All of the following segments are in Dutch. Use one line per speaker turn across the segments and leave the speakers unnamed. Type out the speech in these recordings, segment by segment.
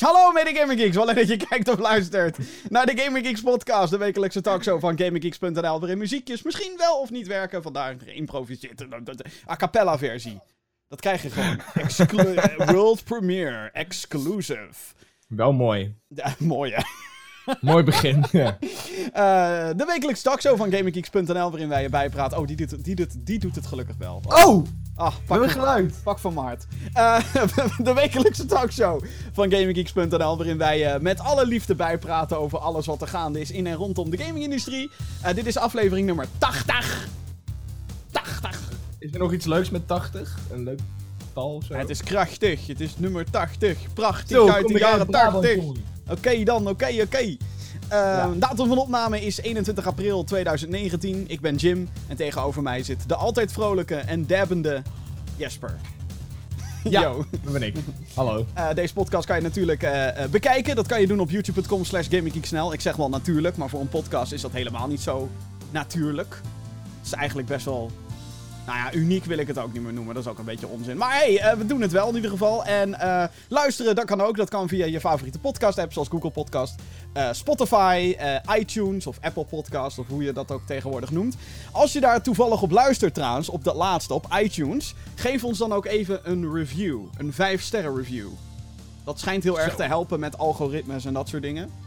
Hallo mede Gaming Geeks, wel leuk dat je kijkt of luistert naar de Gaming Geeks podcast, de wekelijkse talkshow van GamingGeeks.nl, waarin muziekjes misschien wel of niet werken, vandaar geïmproviseerd, a cappella versie. Dat krijg je gewoon. World premiere, exclusive.
Wel mooi.
Mooi hè.
Mooi begin. ja.
Eh, de wekelijkse talkshow van GamingGeeks.nl, waarin wij je bijpraten. Oh, die doet, die, doet, die doet het gelukkig wel.
Oh!
Ah,
We
pak, van,
geluid.
pak van Maart. Eh, de wekelijkse talkshow van GamingGeeks.nl, waarin wij je met alle liefde bijpraten over alles wat er gaande is in en rondom de gamingindustrie. Eh, dit is aflevering nummer 80. 80.
Is er nog iets leuks met 80? Een leuk zo?
Het is krachtig. Het is nummer 80. Prachtig
Zo,
uit de jaren
Brabant,
80.
jongen.
Oké dan, oké, oké. Eh,
Ja.
Datum van opname is 21 april 2019. Ik ben Jim en tegenover mij zit de altijd vrolijke en dabbende Jesper.
Ja,
Yo.
dat ben ik. Hallo.
Eh, deze podcast kan je natuurlijk eh, eh, bekijken. Dat kan je doen op youtube.com slash. Ik zeg wel natuurlijk, maar voor een podcast is dat helemaal niet zo natuurlijk. Het is eigenlijk best wel... Nou ja, uniek wil ik het ook niet meer noemen. Dat is ook een beetje onzin. Maar hey, eh, we doen het wel in ieder geval. En eh, luisteren, dat kan ook. Dat kan via je favoriete podcast-app, zoals Google Podcast, eh, Spotify, iTunes of Apple Podcast, of hoe je dat ook tegenwoordig noemt. Als je daar toevallig op luistert trouwens, op dat laatste, op iTunes, geef ons dan ook even een review. Een 5-sterren review. Dat schijnt heel erg te helpen met algoritmes en dat soort dingen.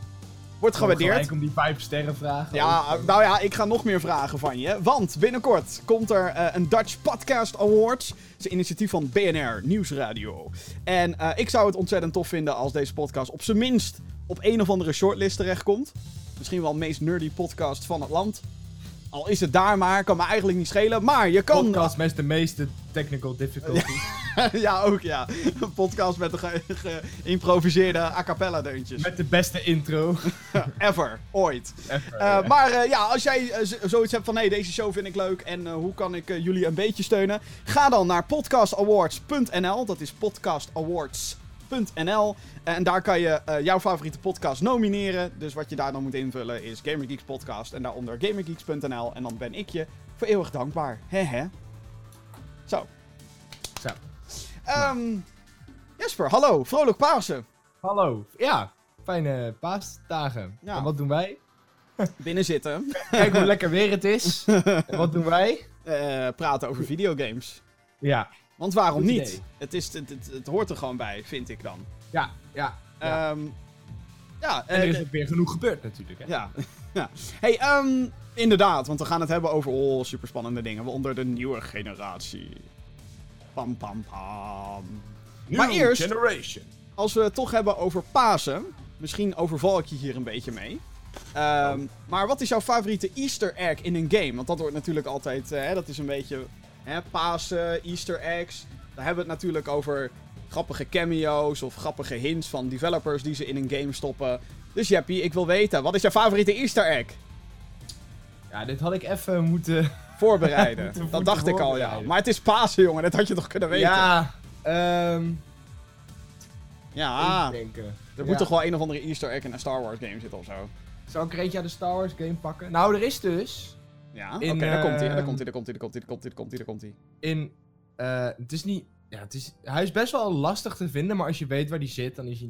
Wordt gewaardeerd.
Gelijk om die 5 sterren vragen.
Ja,
Of-
nou ja, ik ga nog meer vragen van je. Want binnenkort komt er eh, een Dutch Podcast Awards. Het is een initiatief van BNR Nieuwsradio. En eh, ik zou het ontzettend tof vinden als deze podcast op zijn minst op een of andere shortlist terechtkomt. Misschien wel de meest nerdy podcast van het land. Al is het daar maar, kan me eigenlijk niet schelen. Maar je kan...
Podcast met de meeste technical difficulties.
ja, ook ja. Een podcast met de ge- geïmproviseerde a cappella deuntjes.
Met de beste intro.
Ever, ooit.
Ever,
Eh, maar eh, ja, als jij eh, zoiets hebt van hey, deze show vind ik leuk en hoe kan ik jullie een beetje steunen? Ga dan naar podcastawards.nl. Dat is podcastawards.nl. En daar kan je eh, jouw favoriete podcast nomineren. Dus wat je daar dan moet invullen is Gamergeeks Podcast en daaronder gamergeeks.nl. En dan ben ik je voor eeuwig dankbaar. Hè. Zo.
Zo.
Ehm, Jesper, hallo. Vrolijk Pasen.
Hallo. Ja, fijne paasdagen.
Ja.
En wat doen wij?
Binnen zitten.
Kijk hoe lekker weer het is. en wat doen wij?
Eh, praten over videogames.
Ja.
Want waarom
Goed
niet? Het, is, het, het, het hoort er gewoon bij, vind ik dan.
Ja, ja. ja.
Ehm, ja,
en er
eh,
is ook weer genoeg gebeurd natuurlijk. Hè?
ja. ja. Hey, ehm, inderdaad, want we gaan het hebben over oh, superspannende dingen. Onder de nieuwe generatie. Pam, pam, pam. Maar eerst-
Generation.
Als we het toch hebben over Pasen, misschien overval ik je hier een beetje mee. Ehm, Maar wat is jouw favoriete Easter egg in een game? Want dat wordt natuurlijk altijd, eh, hè, dat is een beetje hè, Pasen, Easter eggs. Daar hebben we het natuurlijk over grappige cameo's of grappige hints van developers die ze in een game stoppen. Dus Jeppie, ik wil weten, wat is jouw favoriete Easter egg?
Ja, dit had ik even moeten...
Voorbereiden.
Moeten-
dat
moeten
dacht ik al, ja. Maar het is Pasen, jongen, dat had je toch kunnen weten?
Ja, ehm...
Ja, er
Ja.
moet toch wel een of andere Easter egg in een Star Wars game zitten of zo.
Zou ik er eentje uit de Star Wars game pakken? Nou, er is dus...
Ja, oké,
In,
daar komt hij, daar
ehm,
komt hij, daar komt hij, daar komt hij, daar komt hij, daar komt hij, daar komt hij.
In... eh, het is niet... Ja, het is... Hij is best wel lastig te vinden, maar als je weet waar die zit, dan is hij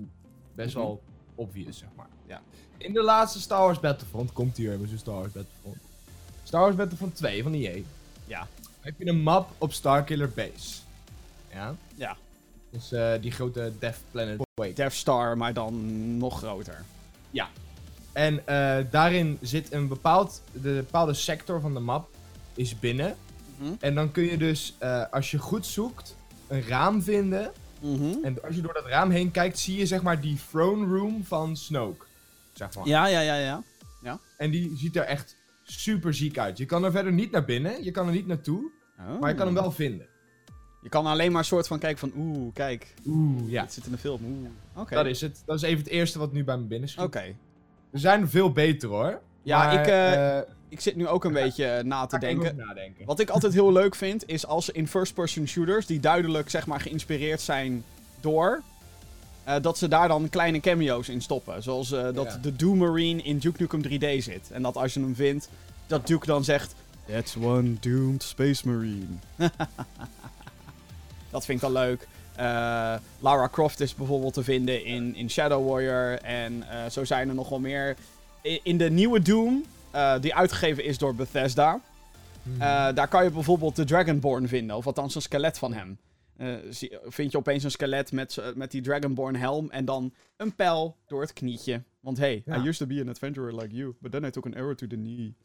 best
Mhm.
wel obvious, zeg maar.
Ja.
In de laatste Star Wars Battlefront komt hier hebben ze Star Wars Battlefront. Star Wars Battlefront 2 van EA.
Ja.
heb je een map op Starkiller Base. Ja?
Ja.
Dus eh, die grote Death Planet. Wait.
Death Star, maar dan nog groter.
En eh, daarin zit een bepaald, de bepaalde sector van de map is binnen.
Mhm.
En dan kun je dus, eh, als je goed zoekt, een raam vinden.
Mhm.
En als je door dat raam heen kijkt, zie je zeg maar die throne room van Snoke. Zeg maar.
Ja, ja, ja, ja.
En die ziet er echt super ziek uit. Je kan er verder niet naar binnen, je kan er niet naartoe,
Oh.
maar je kan hem wel vinden.
Je kan alleen maar een soort van kijken van, oeh, kijk,
Oeh, ja.
dit zit in de film. Oeh. Oké.
Dat is het. Dat is even het eerste wat nu bij me binnen schiet.
Oké.
Er zijn veel beter hoor.
Ja,
Maar,
ik, eh,
eh,
ik zit nu ook een beetje eh, na te denken. Wat ik altijd heel leuk vind, is als ze in first-person shooters, die duidelijk zeg maar geïnspireerd zijn door, dat ze daar dan kleine cameo's in stoppen. Zoals dat
Ja.
de Doom Marine in Duke Nukem 3D zit. En dat als je hem vindt, dat Duke dan zegt, That's one doomed space marine. dat vind ik dan leuk. Eh, Lara Croft is bijvoorbeeld te vinden in, in Shadow Warrior. En eh, zo zijn er nog wel meer. In de nieuwe Doom, eh, die uitgegeven is door Bethesda. Eh, daar kan je bijvoorbeeld de Dragonborn vinden. Of althans een skelet van hem. Vind je opeens een skelet met, met die Dragonborn helm. En dan een pijl door het knietje. Want hey,
Ja.
I used to be an adventurer like you. But then I took an arrow to the knee.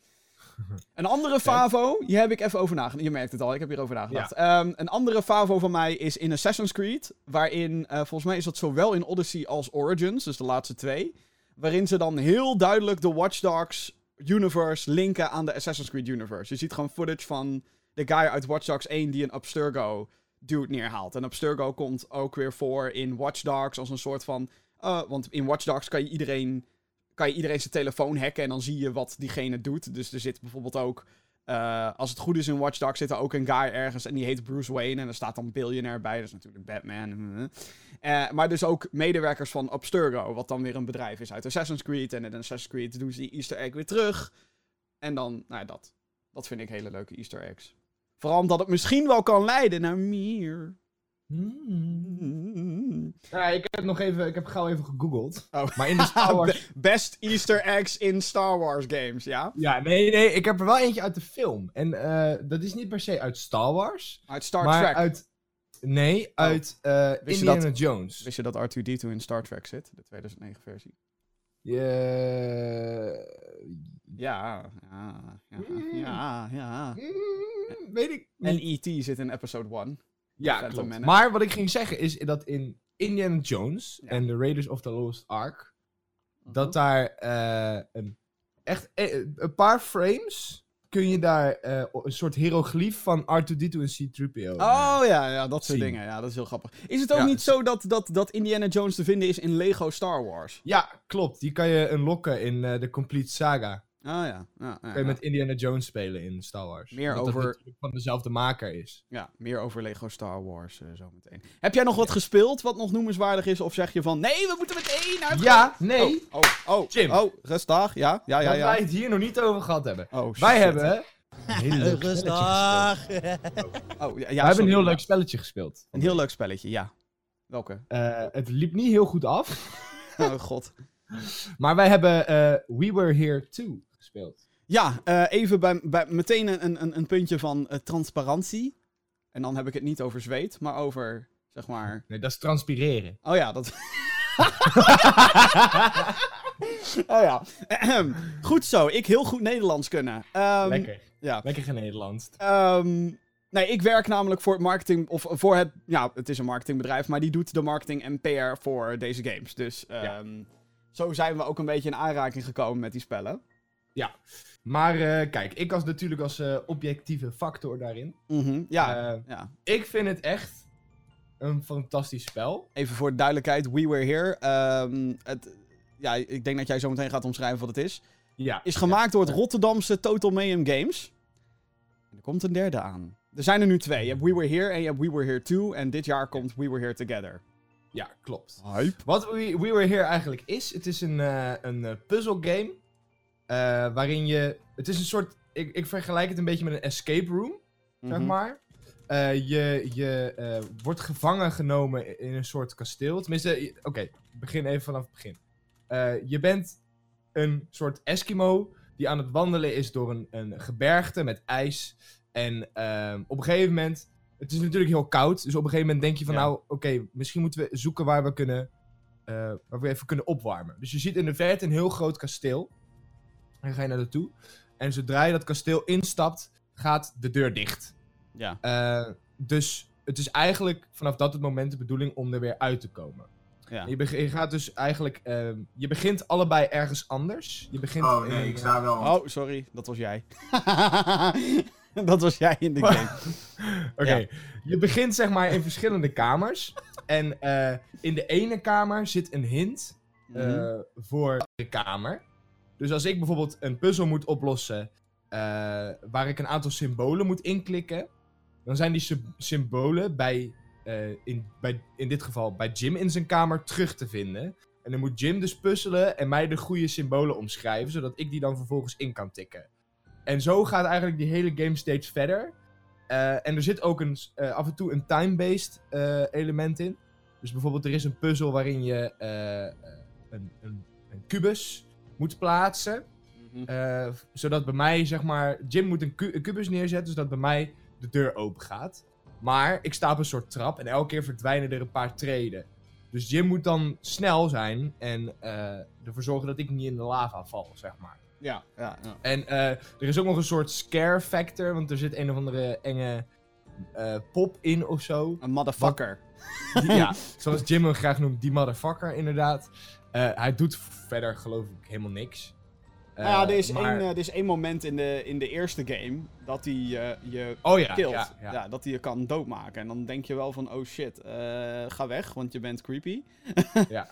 Een andere favo, hier heb ik even over nagedacht. Je merkt het al, ik heb hierover nagedacht. Ehm, een andere favo van mij is in Assassin's Creed. Waarin, eh, volgens mij is dat zowel in Odyssey als Origins, dus de laatste twee. Waarin ze dan heel duidelijk de Watch Dogs universe linken aan de Assassin's Creed universe. Je ziet gewoon footage van de guy uit Watch Dogs 1 die een Abstergo dude neerhaalt. En Abstergo komt ook weer voor in Watch Dogs als een soort van... eh, want in Watch Dogs kan je iedereen kan je iedereen zijn telefoon hacken en dan zie je wat diegene doet. Dus er zit bijvoorbeeld ook, eh, als het goed is in Watch Dogs, zit er ook een guy ergens en die heet Bruce Wayne en er staat dan Billionaire bij. Dat is natuurlijk Batman. Eh, maar dus ook medewerkers van Abstergo, wat dan weer een bedrijf is uit Assassin's Creed. En in Assassin's Creed doen ze die easter egg weer terug. En dan, nou ja, dat. Dat vind ik hele leuke easter eggs. Vooral omdat het misschien wel kan leiden naar meer.
Hmm. Ja, ik heb nog even, ik heb gauw even gegoogeld.
Oh.
Maar in de Star Wars...
Best easter eggs in Star Wars games, ja?
ja, nee, nee, ik heb er wel eentje uit de film. En eh, dat is niet per se uit Star Wars.
Uit Star
maar
Trek.
uit... Nee, uit eh
Wist je
Indiana Jones.
Wist je dat R2-D2 in Star Trek zit? De 2009 versie.
Je...
Ja, ja, ja, ja, ja.
Mm, weet ik
En. E.T. zit in episode 1.
Ja,
Phantom
klopt.
Menace.
Maar wat ik ging zeggen is dat in Indiana Jones
Ja.
en The Raiders of the Lost Ark... dat daar eh, een, echt eh, een paar frames kun je daar eh, een soort hieroglyph van R2-D2 en C-3PO.
Oh ja, ja, dat soort
zien.
dingen. Ja, dat is heel grappig. Is het ook
Ja,
niet
is-
zo dat, dat, dat Indiana Jones te vinden is in Lego Star Wars?
Ja, klopt. Die kan je unlocken in eh, de Complete Saga.
Oh ja. ja, ja,
Kun je
ja.
met Indiana Jones spelen in Star Wars.
Meer
Omdat
over-
natuurlijk van dezelfde maker is.
Ja, meer over Lego Star Wars eh, zometeen. Heb jij nog wat gespeeld wat nog noemenswaardig is? Of zeg je van, nee, we moeten meteen naar het...
Ja, nee.
Oh, oh, oh,
Jim.
oh, rustig. Ja, ja, ja,
dat
ja.
wij het hier nog niet over gehad hebben.
Oh,
Wij
shit.
hebben een heel leuk spelletje gespeeld.
Oh, ja, ja,
Wij hebben een heel
ja.
leuk spelletje gespeeld.
Een heel leuk spelletje, ja. Welke?
Eh, het liep niet heel goed af.
Oh god.
Maar wij hebben eh, We Were Here 2 gespeeld.
Ja, eh, even bij, bij meteen een, een, een puntje van eh, transparantie. En dan heb ik het niet over zweet, maar over, zeg maar...
Nee, dat is transpireren.
Oh ja, dat... oh ja. Goed zo, ik heel goed Nederlands kunnen. Ehm,
Lekker.
Ja.
Lekker genederlands.
Ehm, nee, ik werk namelijk voor het marketing, of voor het, ja, het is een marketingbedrijf, maar die doet de marketing en PR voor deze games. Dus ehm, zo zijn we ook een beetje in aanraking gekomen met die spellen.
Maar eh, kijk, ik als natuurlijk als eh, objectieve factor daarin.
Mhm, ja,
Eh,
ja.
ik vind het echt een fantastisch spel.
Even voor de duidelijkheid, We Were Here. ehm, het, ja, ik denk dat jij zo meteen gaat omschrijven wat het is.
Ja.
Is gemaakt door het Rotterdamse Total Mayhem Games. En er komt een derde aan. Er zijn er nu twee. Je hebt We Were Here en je hebt We Were Here 2. En dit jaar komt We Were Here Together.
Ja, klopt.
Hype.
Wat We, We Were Here eigenlijk is, het is een, een puzzle game. eh, waarin je, het is een soort, ik, ik vergelijk het een beetje met een escape room, zeg
Mhm.
maar. Eh, je je eh, wordt gevangen genomen in een soort kasteel. Tenminste, oké, begin even vanaf het begin. Eh, je bent een soort Eskimo die aan het wandelen is door een, een gebergte met ijs. En ehm, op een gegeven moment, het is natuurlijk heel koud, dus op een gegeven moment denk je van
Ja.
nou, oké, misschien moeten we zoeken waar we kunnen, eh, waar we even kunnen opwarmen. Dus je ziet in de verte een heel groot kasteel. En dan ga je naar naartoe. En zodra je dat kasteel instapt, gaat de deur dicht.
Ja.
Eh, dus het is eigenlijk vanaf dat het moment de bedoeling om er weer uit te komen.
ja.
Je, je gaat dus eigenlijk. ehm, je begint allebei ergens anders. Je begint.
Oh nee, ik sta wel.
Oh, sorry. Dat was jij. dat was jij in de game.
Oké.
Ja.
Je begint zeg maar in verschillende kamers. En eh, in de ene kamer zit een hint eh,
Mhm.
voor de kamer. Dus als ik bijvoorbeeld een puzzel moet oplossen. eh, waar ik een aantal symbolen moet inklikken. Dan zijn die sy- symbolen bij, eh, in, bij. In dit geval bij Jim in zijn kamer terug te vinden. En dan moet Jim dus puzzelen en mij de goede symbolen omschrijven. Zodat ik die dan vervolgens in kan tikken. en zo gaat eigenlijk die hele game steeds verder. Eh, en er zit ook een, af en toe een time-based element in. Dus bijvoorbeeld er is een puzzel waarin je een, een, een kubus moet plaatsen.
Mhm.
eh, zodat bij mij, zeg maar, Jim moet een, ku- een kubus neerzetten, zodat bij mij de deur open gaat. Maar ik sta op een soort trap en elke keer verdwijnen er een paar treden. Dus Jim moet dan snel zijn en eh, ervoor zorgen dat ik niet in de lava val, zeg maar.
Ja, ja, ja.
En eh, er is ook nog een soort scare factor, want er zit een of andere enge eh, pop in of zo.
Een motherfucker.
Die- ja, zoals Jim hem graag noemt, die motherfucker inderdaad. Eh, hij doet verder geloof ik helemaal niks.
Nou ja,
Eh,
er is,
maar-
één, er is één moment in de, in de eerste game dat hij je
Oh ja,
killt.
ja,
Ja,
ja.
dat hij je kan doodmaken. En dan denk je wel van, oh shit, ga weg, want je bent creepy.
ja,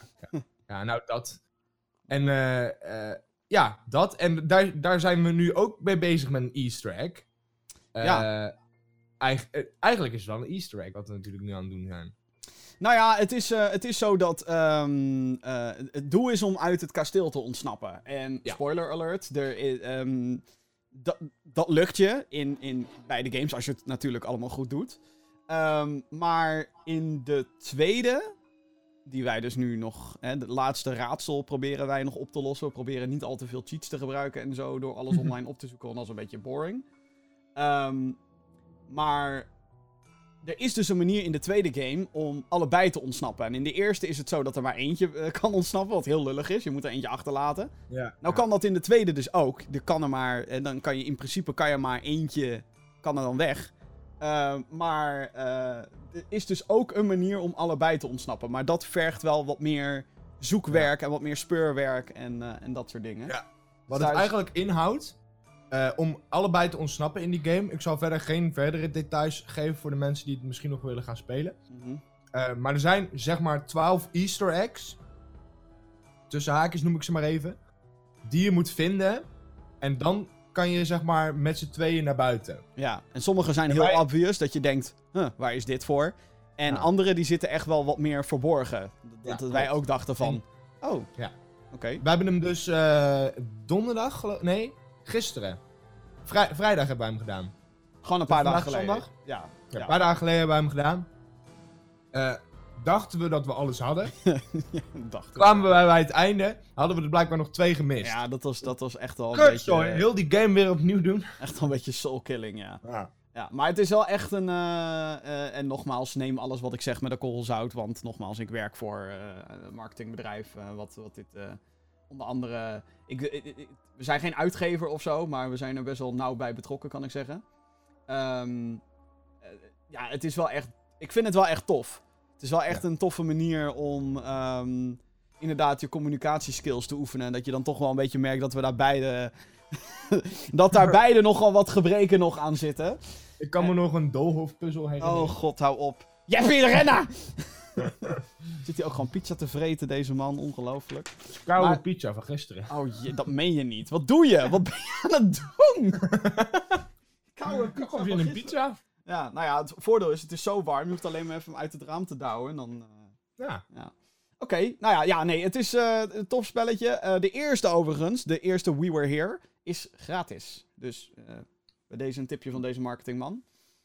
ja. nou dat. En ja, dat. En daar, daar zijn we nu ook mee bezig met een easter egg.
Ja.
Eh, eigenlijk is het wel een easter egg wat we natuurlijk nu aan het doen zijn.
Nou ja, het is, eh, het is zo dat ehm, eh, het doel is om uit het kasteel te ontsnappen. En
Ja.
spoiler alert, er is, ehm, dat, dat lukt je in, in beide games, als je het natuurlijk allemaal goed doet. Ehm, maar in de tweede, die wij dus nu nog, hè, de laatste raadsel proberen wij nog op te lossen. We proberen niet al te veel cheats te gebruiken en zo door alles online op te zoeken, want dat is een beetje boring. Maar er is dus een manier in de tweede game om allebei te ontsnappen. En in de eerste is het zo dat er maar eentje eh, kan ontsnappen, wat heel lullig is. Je moet er eentje achterlaten.
Ja.
Nou kan dat in de tweede dus ook. Er kan er maar, en dan kan je in principe kan je maar eentje, kan er dan weg. Eh, maar eh, er is dus ook een manier om allebei te ontsnappen. Maar dat vergt wel wat meer zoekwerk en wat meer speurwerk en, eh, en dat soort dingen.
Ja. Wat
Dus
het eigenlijk inhoudt, eh, om allebei te ontsnappen in die game. Ik zal verder geen verdere details geven voor de mensen die het misschien nog willen gaan spelen.
Mhm.
Eh, maar er zijn zeg maar 12 easter eggs. Tussen haakjes noem ik ze maar even. Die je moet vinden. En dan kan je zeg maar met z'n tweeën naar buiten.
Ja, en sommige zijn
En
heel
wij-
obvious, dat je denkt, huh, waar is dit voor? En
Ja.
andere die zitten echt wel wat meer verborgen. Dat
Ja,
wij ook dachten van, oh,
Ja.
oké.
We hebben hem dus eh, donderdag, nee, gisteren. Vrij- vrijdag hebben wij hem gedaan.
Gewoon een paar dagen geleden.
zondag?
Ja.
Een paar dagen geleden hebben wij hem gedaan. Eh, dachten we dat we alles hadden.
dacht ik.
Kwamen we bij het einde, hadden we er blijkbaar nog twee gemist.
Ja, dat was, dat was echt wel een beetje.
Heel die game weer opnieuw doen.
echt wel een beetje soul-killing, ja.
Ja.
ja. Maar het is wel echt een... eh, eh, en nogmaals, neem alles wat ik zeg met een korrel zout. Want nogmaals, ik werk voor eh, een marketingbedrijf. eh, wat, wat dit eh, onder andere... Ik, ik- ik- we zijn geen uitgever of zo, maar we zijn er best wel nauw bij betrokken, kan ik zeggen. Ehm, eh, ja, het is wel echt... Ik vind het wel echt tof. Het is wel echt een toffe manier om... ehm, inderdaad je communicatieskills te oefenen. En dat je dan toch wel een beetje merkt dat we daar beide... dat daar beide nogal wat gebreken nog aan zitten.
Ik kan me nog een doolhofpuzzel herinneren.
Oh god, hou op. Jeppie de renner! Zit hij ook gewoon pizza te vreten, deze man? Ongelooflijk.
Koude
maar-
pizza van gisteren.
Oh, je, dat meen je niet. Wat doe je? Wat ben je aan het doen? Koude pizza
Kom je een
gisteren.
pizza?
Ja, nou ja, het voordeel is, het is zo warm. Je hoeft alleen maar even hem uit het raam te douwen. En dan... eh,
Ja.
Oké, nou ja, ja, nee, het is eh, een tof spelletje. Eh, de eerste overigens, de eerste We Were Here, is gratis. Dus eh, bij deze een tipje van deze marketingman.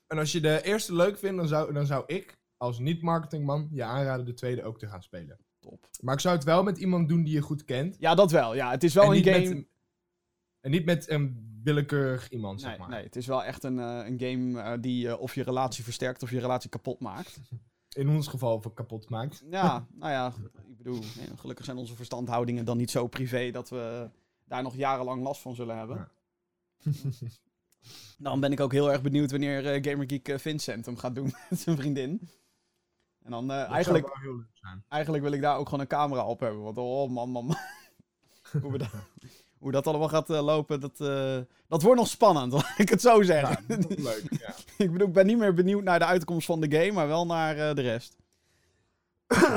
En als je de eerste leuk vindt, dan zou, dan zou ik, als niet-marketingman, je aanraden de tweede ook te gaan spelen.
Top.
Maar ik zou het wel met iemand doen die je goed kent.
Ja, dat wel. Ja, het is wel
en,
een game...
Met, en niet met een willekeurig iemand, zeg
Nee,
maar.
nee, het is wel echt een, eh, een game eh, die eh, of je relatie versterkt of je relatie kapot maakt.
In ons geval kapot maakt.
Ja, nou ja, ik bedoel, nee, gelukkig zijn onze verstandhoudingen dan niet zo privé dat we daar nog jarenlang last van zullen hebben.
Ja.
Dan ben ik ook heel erg benieuwd wanneer Gamergeek Vincent hem gaat doen met zijn vriendin. En dan eh, eigenlijk, eigenlijk wil ik daar ook gewoon een camera op hebben. Want oh man, man, man. hoe, we dat, hoe dat allemaal gaat eh, lopen, dat, eh, dat wordt nog spannend, laat ik het zo
Ja,
zeggen.
dat leuk. Ja.
ik bedoel, ik ben niet meer benieuwd naar de uitkomst van de game, maar wel naar de rest.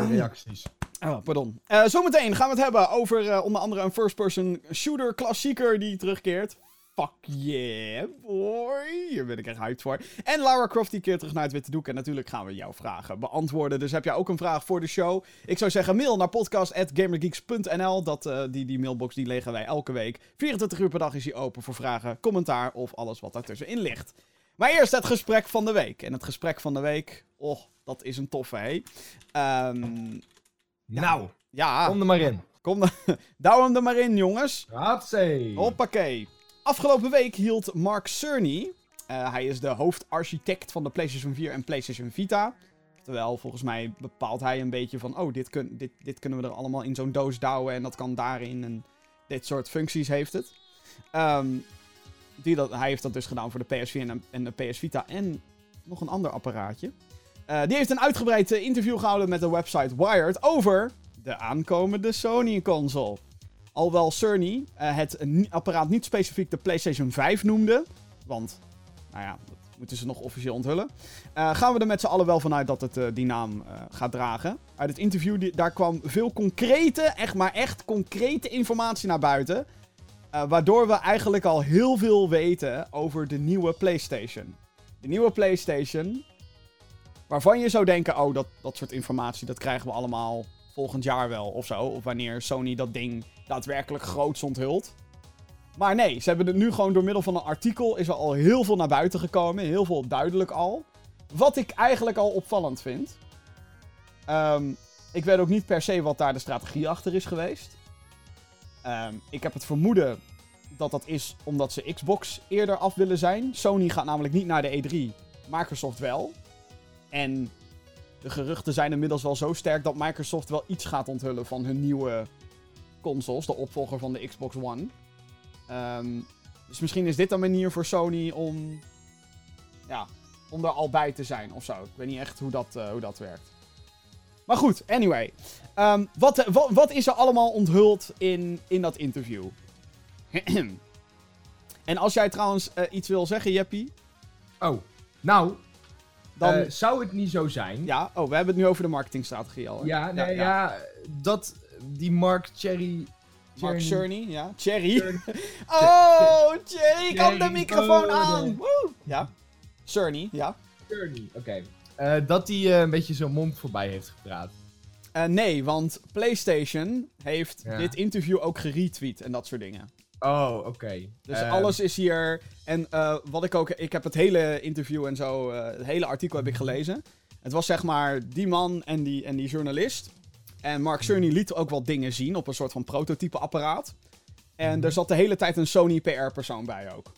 Reacties.
Oh, pardon. Zometeen gaan we het hebben over onder andere een first-person shooter klassieker die terugkeert. Fuck yeah, boy. Hier ben ik echt hyped voor. En Lara Croft die keert terug naar het witte doek. En natuurlijk gaan we jouw vragen beantwoorden. Dus heb jij ook een vraag voor de show? Ik zou zeggen mail naar podcast.gamergeeks.nl. Dat, eh, die, die mailbox die leggen wij elke week. 24 uur per dag is die open voor vragen, commentaar of alles wat daartussenin ligt. Maar eerst het gesprek van de week. En het gesprek van de week, oh, dat is een toffe, hé. Ehm,
Nou,
ja,
kom er maar in.
kom dan. Douw hem er maar in, jongens.
Hatsé.
Hoppakee. Afgelopen week hield Mark Cerny, eh, hij is de hoofdarchitect van de PlayStation 4 en PlayStation Vita. Terwijl volgens mij bepaalt hij een beetje van, oh, dit, dit, dit kunnen we er allemaal in zo'n doos douwen en dat kan daarin en dit soort functies heeft het. Ehm, die dat, hij heeft dat dus gedaan voor de PS4 en, en de PS Vita en nog een ander apparaatje. Eh, die heeft een uitgebreid eh, interview gehouden met de website Wired over de aankomende Sony-console. Alhoewel Cerny eh, het apparaat niet specifiek de PlayStation 5 noemde. Want, nou ja, dat moeten ze nog officieel onthullen. eh, gaan we er met z'n allen wel vanuit dat het eh, die naam gaat dragen. Uit het interview die- daar kwam veel concrete, echt maar echt concrete informatie naar buiten. waardoor we eigenlijk al heel veel weten over de nieuwe PlayStation. De nieuwe PlayStation. Waarvan je zou denken, oh, dat, dat soort informatie, dat krijgen we allemaal volgend jaar wel of zo. Of wanneer Sony dat ding daadwerkelijk groots onthult. Maar nee, ze hebben het nu gewoon door middel van een artikel is er al heel veel naar buiten gekomen. Heel veel duidelijk al. Wat ik eigenlijk al opvallend vind. Ehm, ik weet ook niet per se wat daar de strategie achter is geweest. Ehm, ik heb het vermoeden dat dat is omdat ze Xbox eerder af willen zijn. Sony gaat namelijk niet naar de E3, Microsoft wel. En de geruchten zijn inmiddels wel zo sterk dat Microsoft wel iets gaat onthullen van hun nieuwe consoles, de opvolger van de Xbox One. Ehm, dus misschien is dit een manier voor Sony om, ja, om er al bij te zijn of zo. Ik weet niet echt hoe dat, eh, hoe dat werkt. Maar goed, anyway. Ehm, wat, eh, wat, wat is er allemaal onthuld in, in dat interview? en als jij trouwens eh, iets wil zeggen, Jeppie,
Oh, nou,
dan...
zou het niet zo zijn?
ja, oh, we hebben het nu over de marketingstrategie al. hè?
Ja, nee, ja, dat die Mark Cherry...
Mark
Cerny-
ja. Cherry. Oh, Cherry, ik had de microfoon
Bode.
aan. Woe. Ja. Cerny, ja.
Cerny, oké. Eh, dat hij eh, een beetje zijn mond voorbij heeft gepraat.
Eh, nee, want PlayStation heeft
Ja.
dit interview ook geretweet en dat soort dingen.
Oh, oké.
Dus
Ehm,
alles is hier. En eh, wat ik ook. Ik heb het hele interview en zo. eh, het hele artikel heb ik gelezen. Het was zeg maar die man en die, en die journalist. En Mark Cerny liet ook wel dingen zien op een soort van prototype apparaat. En er zat de hele tijd een Sony PR-persoon bij ook.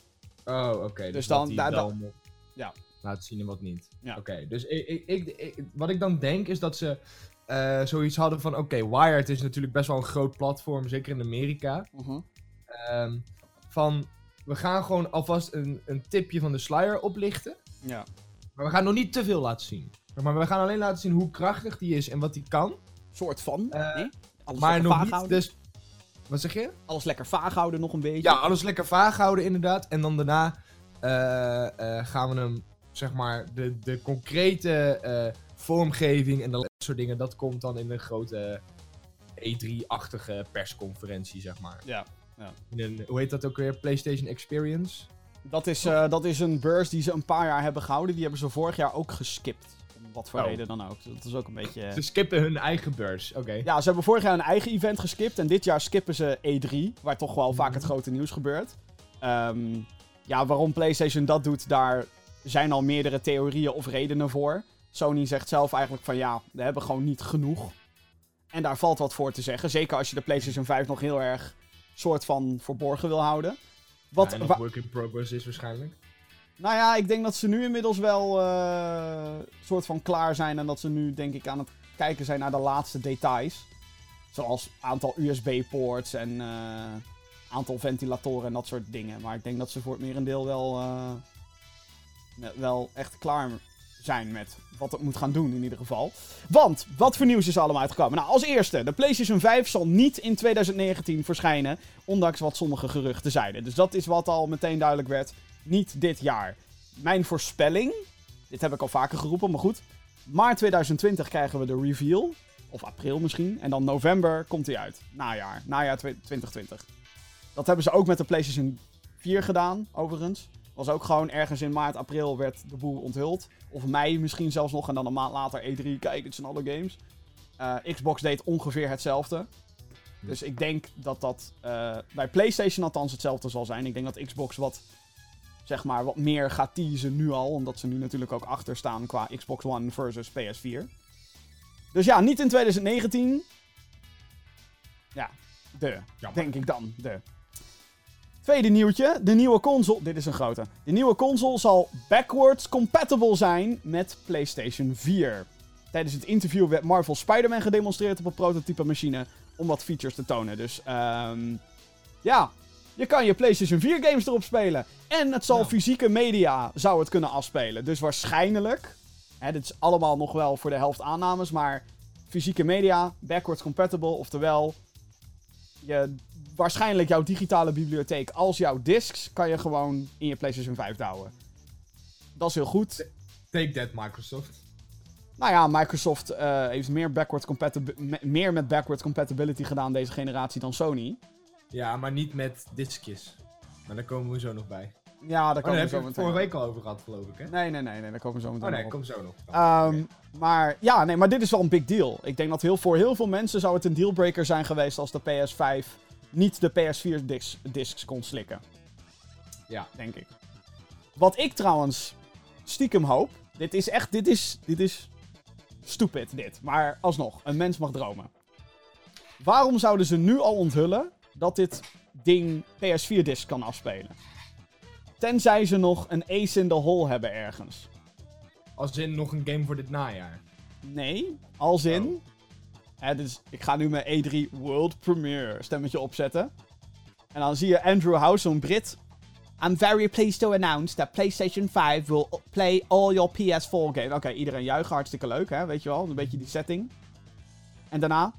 Oh, oké.
Dus
Dus
dan- Ja.
Laten zien en wat niet.
Ja.
Oké, dus ik, ik, wat ik dan denk is dat ze eh, zoiets hadden van... Oké, Wired is natuurlijk best wel een groot platform, zeker in Amerika.
Mhm.
Ehm, van, we gaan gewoon alvast een, een tipje van de sluier oplichten.
Ja.
Maar we gaan nog niet te veel laten zien. Maar we gaan alleen laten zien hoe krachtig die is en wat die kan.
Soort van.
Eh,
nee? Alles
maar
lekker
nog
vaag
niet
houden.
dus... Wat zeg je?
Alles lekker vaag houden nog een beetje.
Ja, alles lekker vaag houden inderdaad. En dan daarna eh, eh, gaan we hem, zeg maar, de, de concrete eh, vormgeving en dat soort dingen, dat komt dan in een grote E3-achtige persconferentie, zeg maar.
Ja,
In een, hoe heet dat ook weer? PlayStation Experience?
Dat is, eh, dat is een beurs die ze een paar jaar hebben gehouden. Die hebben ze vorig jaar ook geskipt. Wat voor
Oh.
reden dan ook. Dat is ook een beetje...
Ze skippen hun eigen beurs, oké.
Ja, ze hebben vorig jaar een eigen event geskipt. En dit jaar skippen ze E3. Waar toch wel vaak het grote nieuws gebeurt. Ehm, ja, waarom PlayStation dat doet, daar zijn al meerdere theorieën of redenen voor. Sony zegt zelf eigenlijk van ja, we hebben gewoon niet genoeg. En daar valt wat voor te zeggen. Zeker als je de PlayStation 5 nog heel erg soort van verborgen wil houden. Wat,
Ja, work in progress is waarschijnlijk.
Nou ja, ik denk dat ze nu inmiddels wel eh soort van klaar zijn. En dat ze nu denk ik aan het kijken zijn naar de laatste details. Zoals aantal USB-poorts en eh, aantal ventilatoren en dat soort dingen. Maar ik denk dat ze voor het merendeel wel, eh, wel echt klaar zijn met wat het moet gaan doen in ieder geval. Want, wat voor nieuws is er allemaal uitgekomen? Nou, als eerste, de PlayStation 5 zal niet in 2019 verschijnen. Ondanks wat sommige geruchten zeiden. Dus dat is wat al meteen duidelijk werd. Niet dit jaar. Mijn voorspelling, dit heb ik al vaker geroepen, maar goed. Maart 2020 krijgen we de reveal. Of april misschien. En dan november komt hij uit. Najaar. Najaar twe- 2020. Dat hebben ze ook met de PlayStation 4 gedaan, overigens. Was ook gewoon ergens in maart, april werd de boel onthuld. Of mei misschien zelfs nog. En dan een maand later E3. Kijk, dit zijn alle games. Eh, Xbox deed ongeveer hetzelfde. Dus ik denk dat dat eh, bij PlayStation althans hetzelfde zal zijn. Ik denk dat Xbox wat, zeg maar, wat meer gaat teasen nu al. Omdat ze nu natuurlijk ook achter staan qua Xbox One versus PS4. Dus ja, niet in 2019. Ja, de.
Jammer.
Denk ik dan. De. Tweede nieuwtje. De nieuwe console. Dit is een grote. De nieuwe console zal backwards compatible zijn met PlayStation 4. Tijdens het interview werd Marvel Spider-Man gedemonstreerd op een prototype machine. Om wat features te tonen. Dus ehm ja. Je kan je PlayStation 4 games erop spelen. En het zal
Ja.
fysieke media zou het kunnen afspelen. Dus waarschijnlijk. Hè, dit is allemaal nog wel voor de helft aannames. Maar fysieke media, backwards compatible. Oftewel, je, waarschijnlijk jouw digitale bibliotheek als jouw discs kan je gewoon in je PlayStation 5 douwen. Dat is heel goed.
Take that, Microsoft.
Nou ja, Microsoft eh, heeft meer, backward compatibi- me- meer met backward compatibility gedaan deze generatie dan Sony.
Ja, maar niet met diskjes. Maar daar komen we zo nog bij.
Ja, daar
Oh,
komen we zo meteen
vorige week al over gehad, geloof ik, hè?
Nee, nee, nee, nee, daar komen we zo meteen
Oh nee, kom zo nog.
Ehm. Maar ja, nee, maar dit is wel een big deal. Ik denk dat heel, voor heel veel mensen zou het een dealbreaker zijn geweest als de PS5 niet de PS4 discs, discs kon slikken.
Ja.
Denk ik. Wat ik trouwens stiekem hoop. Dit is echt, dit is, dit is stupid dit. Maar alsnog, een mens mag dromen. Waarom zouden ze nu al onthullen dat dit ding PS4 discs kan afspelen? Tenzij ze nog een ace in the hole hebben ergens.
Als in nog een game voor dit najaar.
Nee, als in.
Oh.
Hè, dus ik ga nu mijn E3 World Premiere stemmetje opzetten. En dan zie je Andrew House, zo'n Brit. I'm very pleased to announce that PlayStation 5 will play all your PS4 games. Oké, iedereen juichen, hartstikke leuk, hè? Weet je wel, een beetje die setting. En daarna.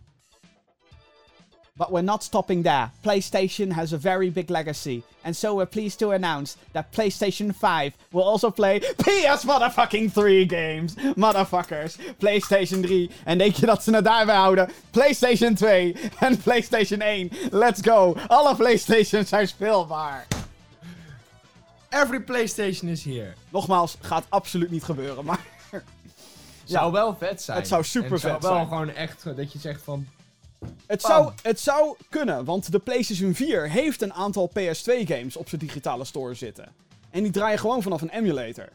But we're not stopping there. PlayStation has a very big legacy. And so we're pleased to announce that PlayStation 5 will also play PS motherfucking 3 games. Motherfuckers. PlayStation 3. En denk je dat ze het daarbij houden? PlayStation 2 en PlayStation 1. Let's go. Alle PlayStations zijn speelbaar.
Every PlayStation is here.
Nogmaals, gaat absoluut niet gebeuren, maar...
Zou wel vet zijn.
Het zou super
En het
vet
zou wel
zijn.
gewoon echt eh, dat je zegt van...
Het
Bam.
zou, het zou kunnen, want de PlayStation 4 heeft een aantal PS2-games op zijn digitale store zitten. En die draaien gewoon vanaf een emulator.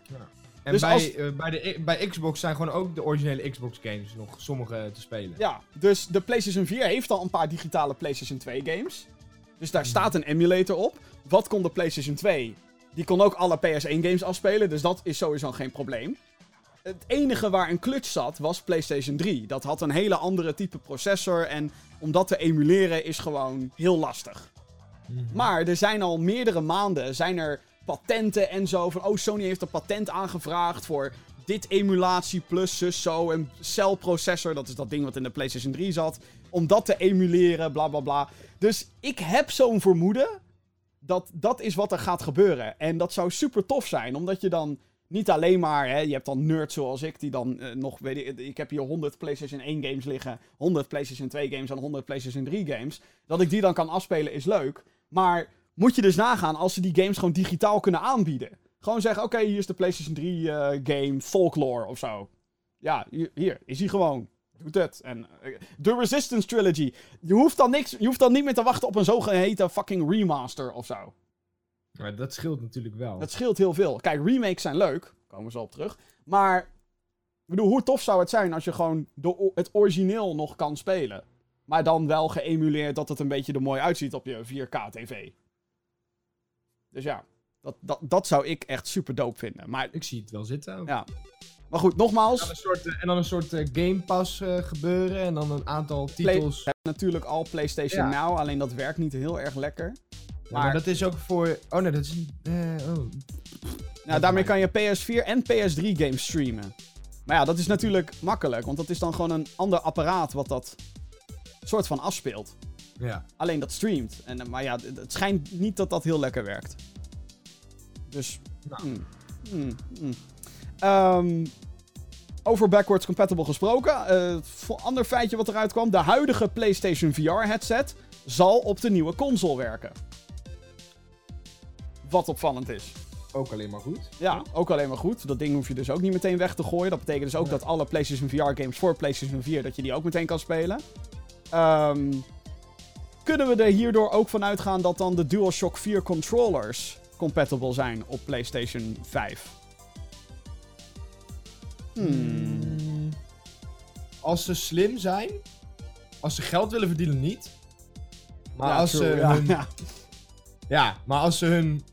En
Dus
bij,
als-
eh, bij, de, bij Xbox zijn gewoon ook de originele Xbox games nog sommige te spelen.
Ja, dus de PlayStation 4 heeft al een paar digitale PlayStation 2-games. Dus daar staat een emulator op. Wat kon de PlayStation 2? Die kon ook alle PS1-games afspelen, dus dat is sowieso geen probleem. Het enige waar een clutch zat was PlayStation 3. Dat had een hele andere type processor en om dat te emuleren is gewoon heel lastig.
Mhm.
Maar er zijn al meerdere maanden zijn er patenten en zo. Van, oh, Sony heeft een patent aangevraagd voor dit emulatie plus zus zo. En celprocessor, dat is dat ding wat in de PlayStation 3 zat. Om dat te emuleren, bla bla bla. Dus ik heb zo'n vermoeden dat dat is wat er gaat gebeuren. En dat zou super tof zijn, omdat je dan niet alleen maar, hè, je hebt dan nerds zoals ik, die dan eh, nog, weet ik, ik heb hier 100 PlayStation 1 games liggen, 100 PlayStation 2 games en 100 PlayStation 3 games. Dat ik die dan kan afspelen is leuk. Maar moet je dus nagaan als ze die games gewoon digitaal kunnen aanbieden. Gewoon zeggen, oké, hier is de PlayStation 3 eh, game Folklore of zo. Ja, hier, is hij gewoon. Doet het. En eh, de Resistance Trilogy. Je hoeft, dan niks, je hoeft dan niet meer te wachten op een zogeheten fucking remaster of zo.
Maar dat scheelt natuurlijk wel.
Dat scheelt heel veel. Kijk, remakes zijn leuk. Daar komen we zo op terug. Maar, ik bedoel, hoe tof zou het zijn als je gewoon de, het origineel nog kan spelen. Maar dan wel geëmuleerd dat het een beetje er mooi uitziet op je 4K-tv. Dus ja, dat, dat, dat zou ik echt super dope vinden. Maar,
Ik zie het wel zitten ook.
ja. maar goed,
En dan
nogmaals.
een soort, eh, en dan een soort eh, Game Pass eh, gebeuren. En dan een aantal titels.
Natuurlijk al PlayStation
Ja.
Now, alleen dat werkt niet heel erg lekker.
Maar dat is ook voor... Oh nee, dat is... eh, oh.
Nou, daarmee kan je PS4 en PS3 games streamen. Maar ja, dat is natuurlijk makkelijk, want dat is dan gewoon een ander apparaat wat dat soort van afspeelt.
Ja.
Alleen dat streamt. En, eh, maar ja, het schijnt niet dat dat heel lekker werkt. Dus.
Nou.
hmm, hmm, hmm. Ehm, over backwards compatible gesproken. vo- ander feitje wat eruit kwam. De huidige PlayStation VR headset zal op de nieuwe console werken. Wat opvallend is.
Ook alleen maar goed.
Ja, ook alleen maar goed. Dat ding hoef je dus ook niet meteen weg te gooien. Dat betekent dus ook
Ja.
dat alle PlayStation VR games voor PlayStation 4, dat je die ook meteen kan spelen. Ehm, kunnen we er hierdoor ook van uitgaan dat dan de DualShock 4 controllers compatible zijn op PlayStation 5? Hmm.
Mm, Als ze slim zijn, als ze geld willen verdienen, niet. Maar
Ja,
als
true,
ze
ja,
hun,
ja,
maar als ze hun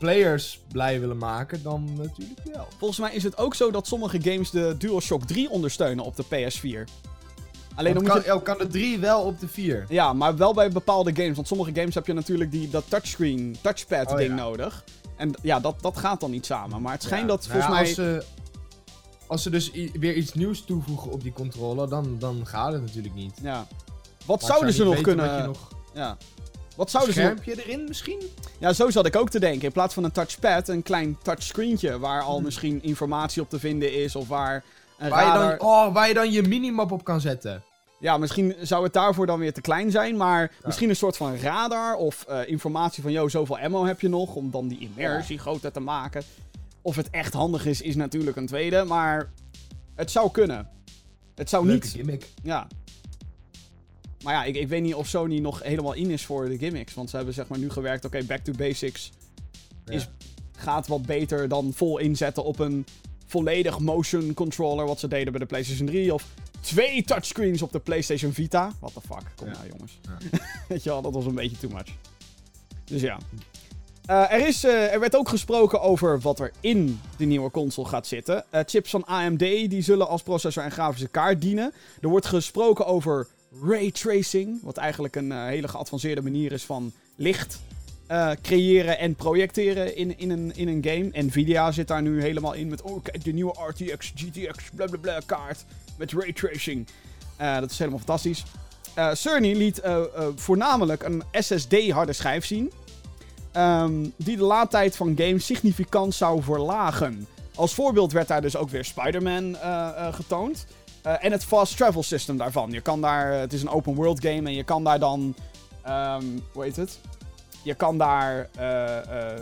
players blij willen maken, dan natuurlijk wel.
Volgens mij is het ook zo dat sommige games de DualShock 3 ondersteunen op de PS4. Alleen dan moet
kan,
je...
oh, kan de 3 wel op de 4?
Ja, maar wel bij bepaalde games. Want sommige games heb je natuurlijk die, dat touchscreen, touchpad
Oh,
ding
ja.
nodig. En ja, dat, dat gaat dan niet samen. Maar het schijnt dat
Nou ja,
volgens mij...
Als ze, als ze dus weer iets nieuws toevoegen op die controller, dan, dan gaat het natuurlijk niet.
Ja. Wat
Maar
zouden ze nog kunnen...
nog-
Ja. Wat zouden ze nog...
Schermpje erin misschien?
Ja, zo zat ik ook te denken. In plaats van een touchpad, een klein touchscreentje. Waar al
Hmm.
misschien informatie op te vinden is. Of waar een
Waar je, dan, oh, waar je dan je minimap op kan zetten.
Ja, misschien zou het daarvoor dan weer te klein zijn. Maar misschien een soort van radar. Of eh, informatie van, yo, zoveel ammo heb je nog. Om dan die immersie groter te maken. Of het echt handig is, is natuurlijk een tweede. Maar het zou kunnen. Het zou
Leuke
niet...
gimmick.
Ja. Maar ja, ik, ik weet niet of Sony nog helemaal in is voor de gimmicks. Want ze hebben zeg maar nu gewerkt, oké, back to basics is, gaat wat beter dan vol inzetten op een volledig motion controller. Wat ze deden bij de PlayStation 3. Of twee touchscreens op de PlayStation Vita. What the fuck, kom
Ja.
nou jongens.
Ja.
weet je wel, dat was een beetje too much. Dus ja. Eh, er, is, eh, er werd ook gesproken over wat er in de nieuwe console gaat zitten. Eh, chips van AMD die zullen als processor en grafische kaart dienen. Er wordt gesproken over ray tracing, wat eigenlijk een eh, hele geavanceerde manier is van licht eh, creëren en projecteren in, in, een, in een game. Nvidia zit daar nu helemaal in met, oh kijk, de nieuwe RTX, GTX, blablabla kaart met ray tracing. Eh, dat is helemaal fantastisch. Eh Cerny liet voornamelijk een SSD harde schijf zien. ehm, die de laadtijd van games significant zou verlagen. Als voorbeeld werd daar dus ook weer Spider-Man getoond. Eh, en het fast travel system daarvan. Je kan daar, het is een open world game en je kan daar dan, ehm, hoe heet het? Je kan daar eh, eh,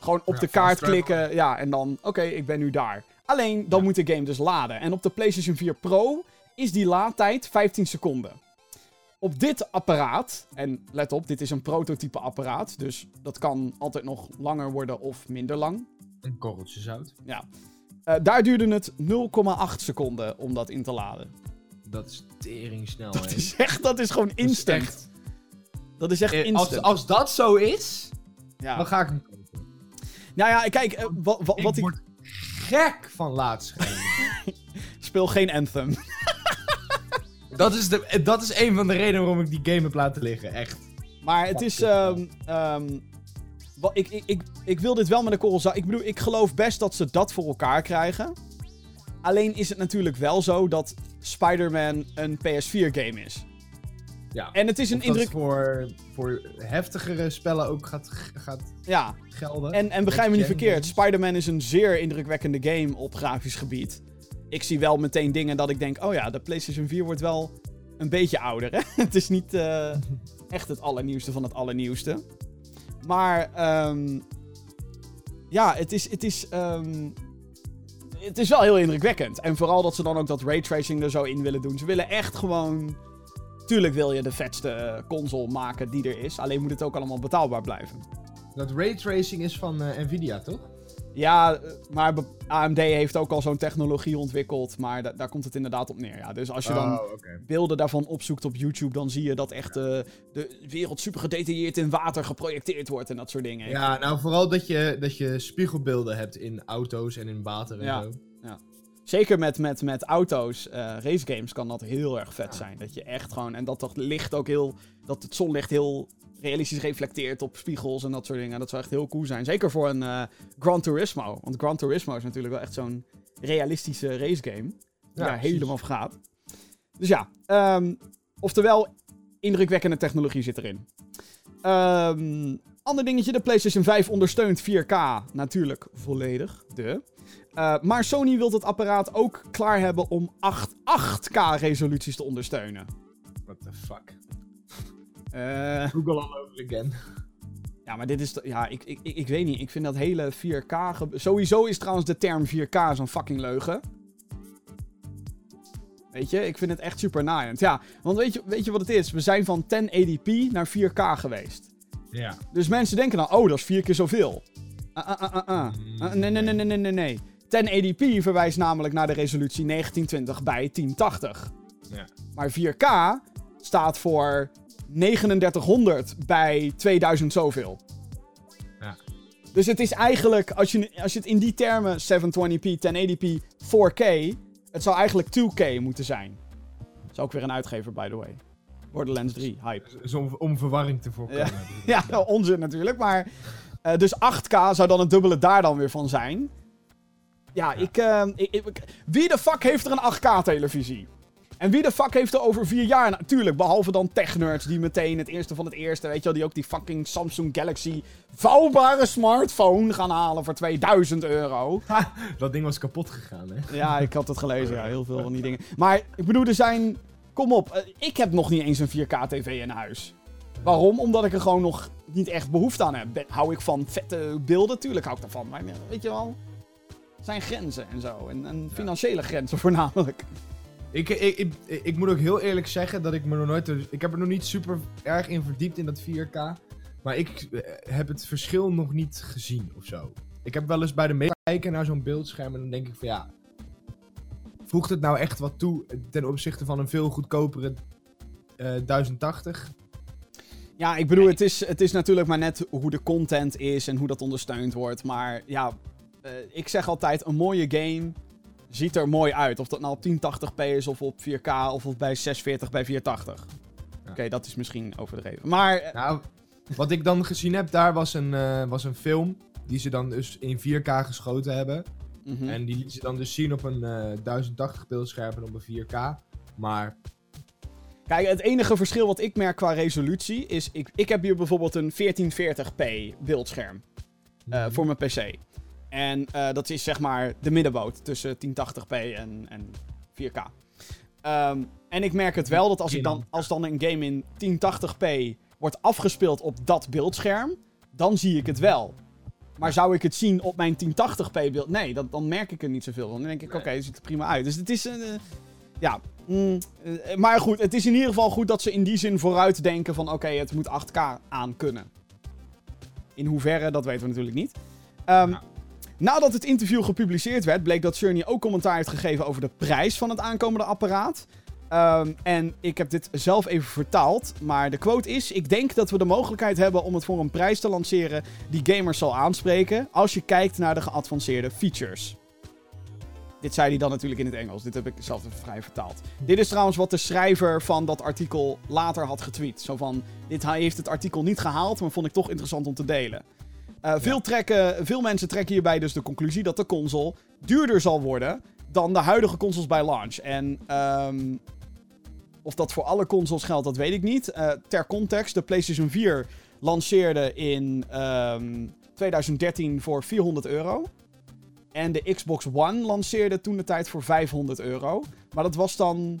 gewoon op
Ja,
de kaart
travel.
klikken. Ja, en dan, oké, ik ben nu daar. Alleen, dan moet de game dus laden. En op de PlayStation 4 Pro is die laadtijd 15 seconden. Op dit apparaat, en let op, dit is een prototype apparaat, dus dat kan altijd nog langer worden of minder lang.
Een korreltje zout.
Ja. Eh, daar duurde het 0,8 seconden om dat in te laden.
Dat is tering snel.
Dat
hè.
is echt, dat is gewoon
Dat is
instant.
echt-
Dat is echt
Eh,
instant.
Als, als dat zo is,
ja.
dan ga ik hem kopen.
Nou ja, kijk, eh, wat,
ik
ik...
word gek van laadschermen.
Speel geen Anthem.
dat, is de, dat is een van de redenen waarom ik die game heb laten liggen. Echt.
Maar het is. Ik, ik, ik, ik wil dit wel met een korrel. Ik bedoel, ik geloof best dat ze dat voor elkaar krijgen. Alleen is het natuurlijk wel zo dat Spider-Man een PS4-game is.
Ja.
En het is een indruk.
voor, voor heftigere spellen ook gaat, gaat
Ja,
gelden.
en, en begrijp me niet verkeerd. Spider-Man is een zeer indrukwekkende game op grafisch gebied. Ik zie wel meteen dingen dat ik denk: oh ja, de PlayStation 4 wordt wel een beetje ouder. Hè? het is niet eh, echt het allernieuwste van het allernieuwste. Maar ehm, ja, het is, het, is, ehm, het is wel heel indrukwekkend. En vooral dat ze dan ook dat raytracing er zo in willen doen. Ze willen echt gewoon. Tuurlijk wil je de vetste eh, console maken die er is. Alleen moet het ook allemaal betaalbaar blijven.
Dat raytracing is van eh, Nvidia, toch?
Ja, maar AMD heeft ook al zo'n technologie ontwikkeld. Maar da- daar komt het inderdaad op neer. Ja. Dus als je dan
Oh,
beelden daarvan opzoekt op YouTube, dan zie je dat echt eh, de wereld super gedetailleerd in water geprojecteerd wordt en dat soort dingen.
Ja, nou vooral dat je, dat je spiegelbeelden hebt in auto's en in water en
Ja.
zo.
Zeker met, met, met auto's, eh racegames kan dat heel erg vet
Ja.
zijn. Dat je echt gewoon, en dat dat licht ook heel, dat het zonlicht heel realistisch reflecteert op spiegels en dat soort dingen. Dat zou echt heel cool zijn. Zeker voor een eh Gran Turismo. Want Gran Turismo is natuurlijk wel echt zo'n realistische racegame.
Ja,
daar helemaal van gaat. Dus ja, ehm, oftewel, indrukwekkende technologie zit erin. Ehm ander dingetje, de PlayStation 5 ondersteunt 4K natuurlijk volledig. De. Eh, maar Sony wil het apparaat ook klaar hebben om 8, 8K resoluties te ondersteunen.
What the fuck.
Eh,
Google all over again.
Ja, maar dit is... Ja, ik, ik, ik, ik weet niet. Ik vind dat hele 4K... ge- Sowieso is trouwens de term 4K zo'n fucking leugen. Weet je, ik vind het echt super naaiend. Ja, want weet je, weet je wat het is? We zijn van 1080p naar 4K geweest.
Ja.
Dus mensen denken dan, oh, dat is vier keer zoveel. Ah, ah, ah, ah, ah. Ah, nee, nee, nee, nee, nee, nee, nee. 1080p verwijst namelijk naar de resolutie 1920 bij 1080.
Ja.
Maar 4K staat voor 3900 bij 2000 zoveel.
Ja.
Dus het is eigenlijk, als je, als je het in die termen, 720p, 1080p, 4K, het zou eigenlijk 2K moeten zijn. Dat is ook weer een uitgever, by the way. Borderlands 3, hype.
Dus om, om verwarring te voorkomen.
Ja, onzin natuurlijk, maar... eh, dus 8K zou dan het dubbele daar dan weer van zijn. Ja, Ik, ik, ik- Wie de fuck heeft er een 8K-televisie? En wie de fuck heeft er over vier jaar... Natuurlijk, behalve dan tech-nerds die meteen het eerste van het eerste... Weet je wel, die ook die fucking Samsung Galaxy vouwbare smartphone gaan halen voor 2000 euro.
Dat ding was kapot gegaan, hè?
Ja, ik had het gelezen, ja, heel veel van die dingen. Maar ik bedoel, er zijn... Kom op, eh, ik heb nog niet eens een 4K-tv in huis. Waarom? Omdat ik er gewoon nog niet echt behoefte aan heb. Hou ik van vette beelden? Tuurlijk hou ik daarvan. Maar weet je wel, zijn grenzen en zo. En, en financiële grenzen voornamelijk.
Ik, ik, ik, ik moet ook heel eerlijk zeggen dat ik me nog nooit... Ik heb er nog niet super erg in verdiept in dat 4K. Maar ik eh, heb het verschil nog niet gezien of zo. Ik heb wel eens bij de media kijken naar zo'n beeldscherm en dan denk ik van ja... Voegt het nou echt wat toe ten opzichte van een veel goedkopere eh 1080?
Ja, ik bedoel, het is, het is natuurlijk maar net hoe de content is en hoe dat ondersteund wordt. Maar ja, eh, ik zeg altijd, een mooie game ziet er mooi uit. Of dat nou op 1080p is of op 4K of op bij 640 bij 480.
Ja.
Oké, dat is misschien overdreven. Maar eh,
Nou, wat ik dan gezien heb daar was een, eh, was een film die ze dan dus in 4K geschoten hebben.
mhm.
En die liet ze dan dus zien op een eh 1080 beeldscherm en op een 4K. Maar
Kijk, het enige verschil wat ik merk qua resolutie is... Ik, ik heb hier bijvoorbeeld een 1440p beeldscherm eh, voor mijn PC. En eh, dat is zeg maar de middenboot tussen 1080p en, en 4K. Ehm, en ik merk het wel dat als, ik dan, als dan een game in 1080p wordt afgespeeld op dat beeldscherm... dan zie ik het wel. Maar zou ik het zien op mijn 1080p beeld? Nee, dat, dan merk ik er niet zoveel van. Dan denk ik, oké, het ziet er prima uit. Dus het is... een, eh, ja, mm, eh, maar goed, het is in ieder geval goed dat ze in die zin vooruit denken van... oké, het moet 8K aan kunnen. In hoeverre, dat weten we natuurlijk niet. Ehm,
Ja.
Nadat het interview gepubliceerd werd, bleek dat Cerny ook commentaar heeft gegeven over de prijs van het aankomende apparaat. Ehm, en ik heb dit zelf even vertaald, maar de quote is: Ik denk dat we de mogelijkheid hebben om het voor een prijs te lanceren die gamers zal aanspreken. als je kijkt naar de geavanceerde features. Dit zei hij dan natuurlijk in het Engels. Dit heb ik zelf even vrij vertaald. Dit is trouwens wat de schrijver van dat artikel later had getweet. Zo van: Dit heeft het artikel niet gehaald, maar vond ik toch interessant om te delen. Eh, veel, trekken, veel mensen trekken hierbij dus de conclusie dat de console duurder zal worden dan de huidige consoles bij launch. En ehm, of dat voor alle consoles geldt, dat weet ik niet. Eh, ter context, de PlayStation 4 lanceerde in ehm, 2013 voor 400 euro. En de Xbox One lanceerde toen de tijd voor 500 euro. Maar dat was dan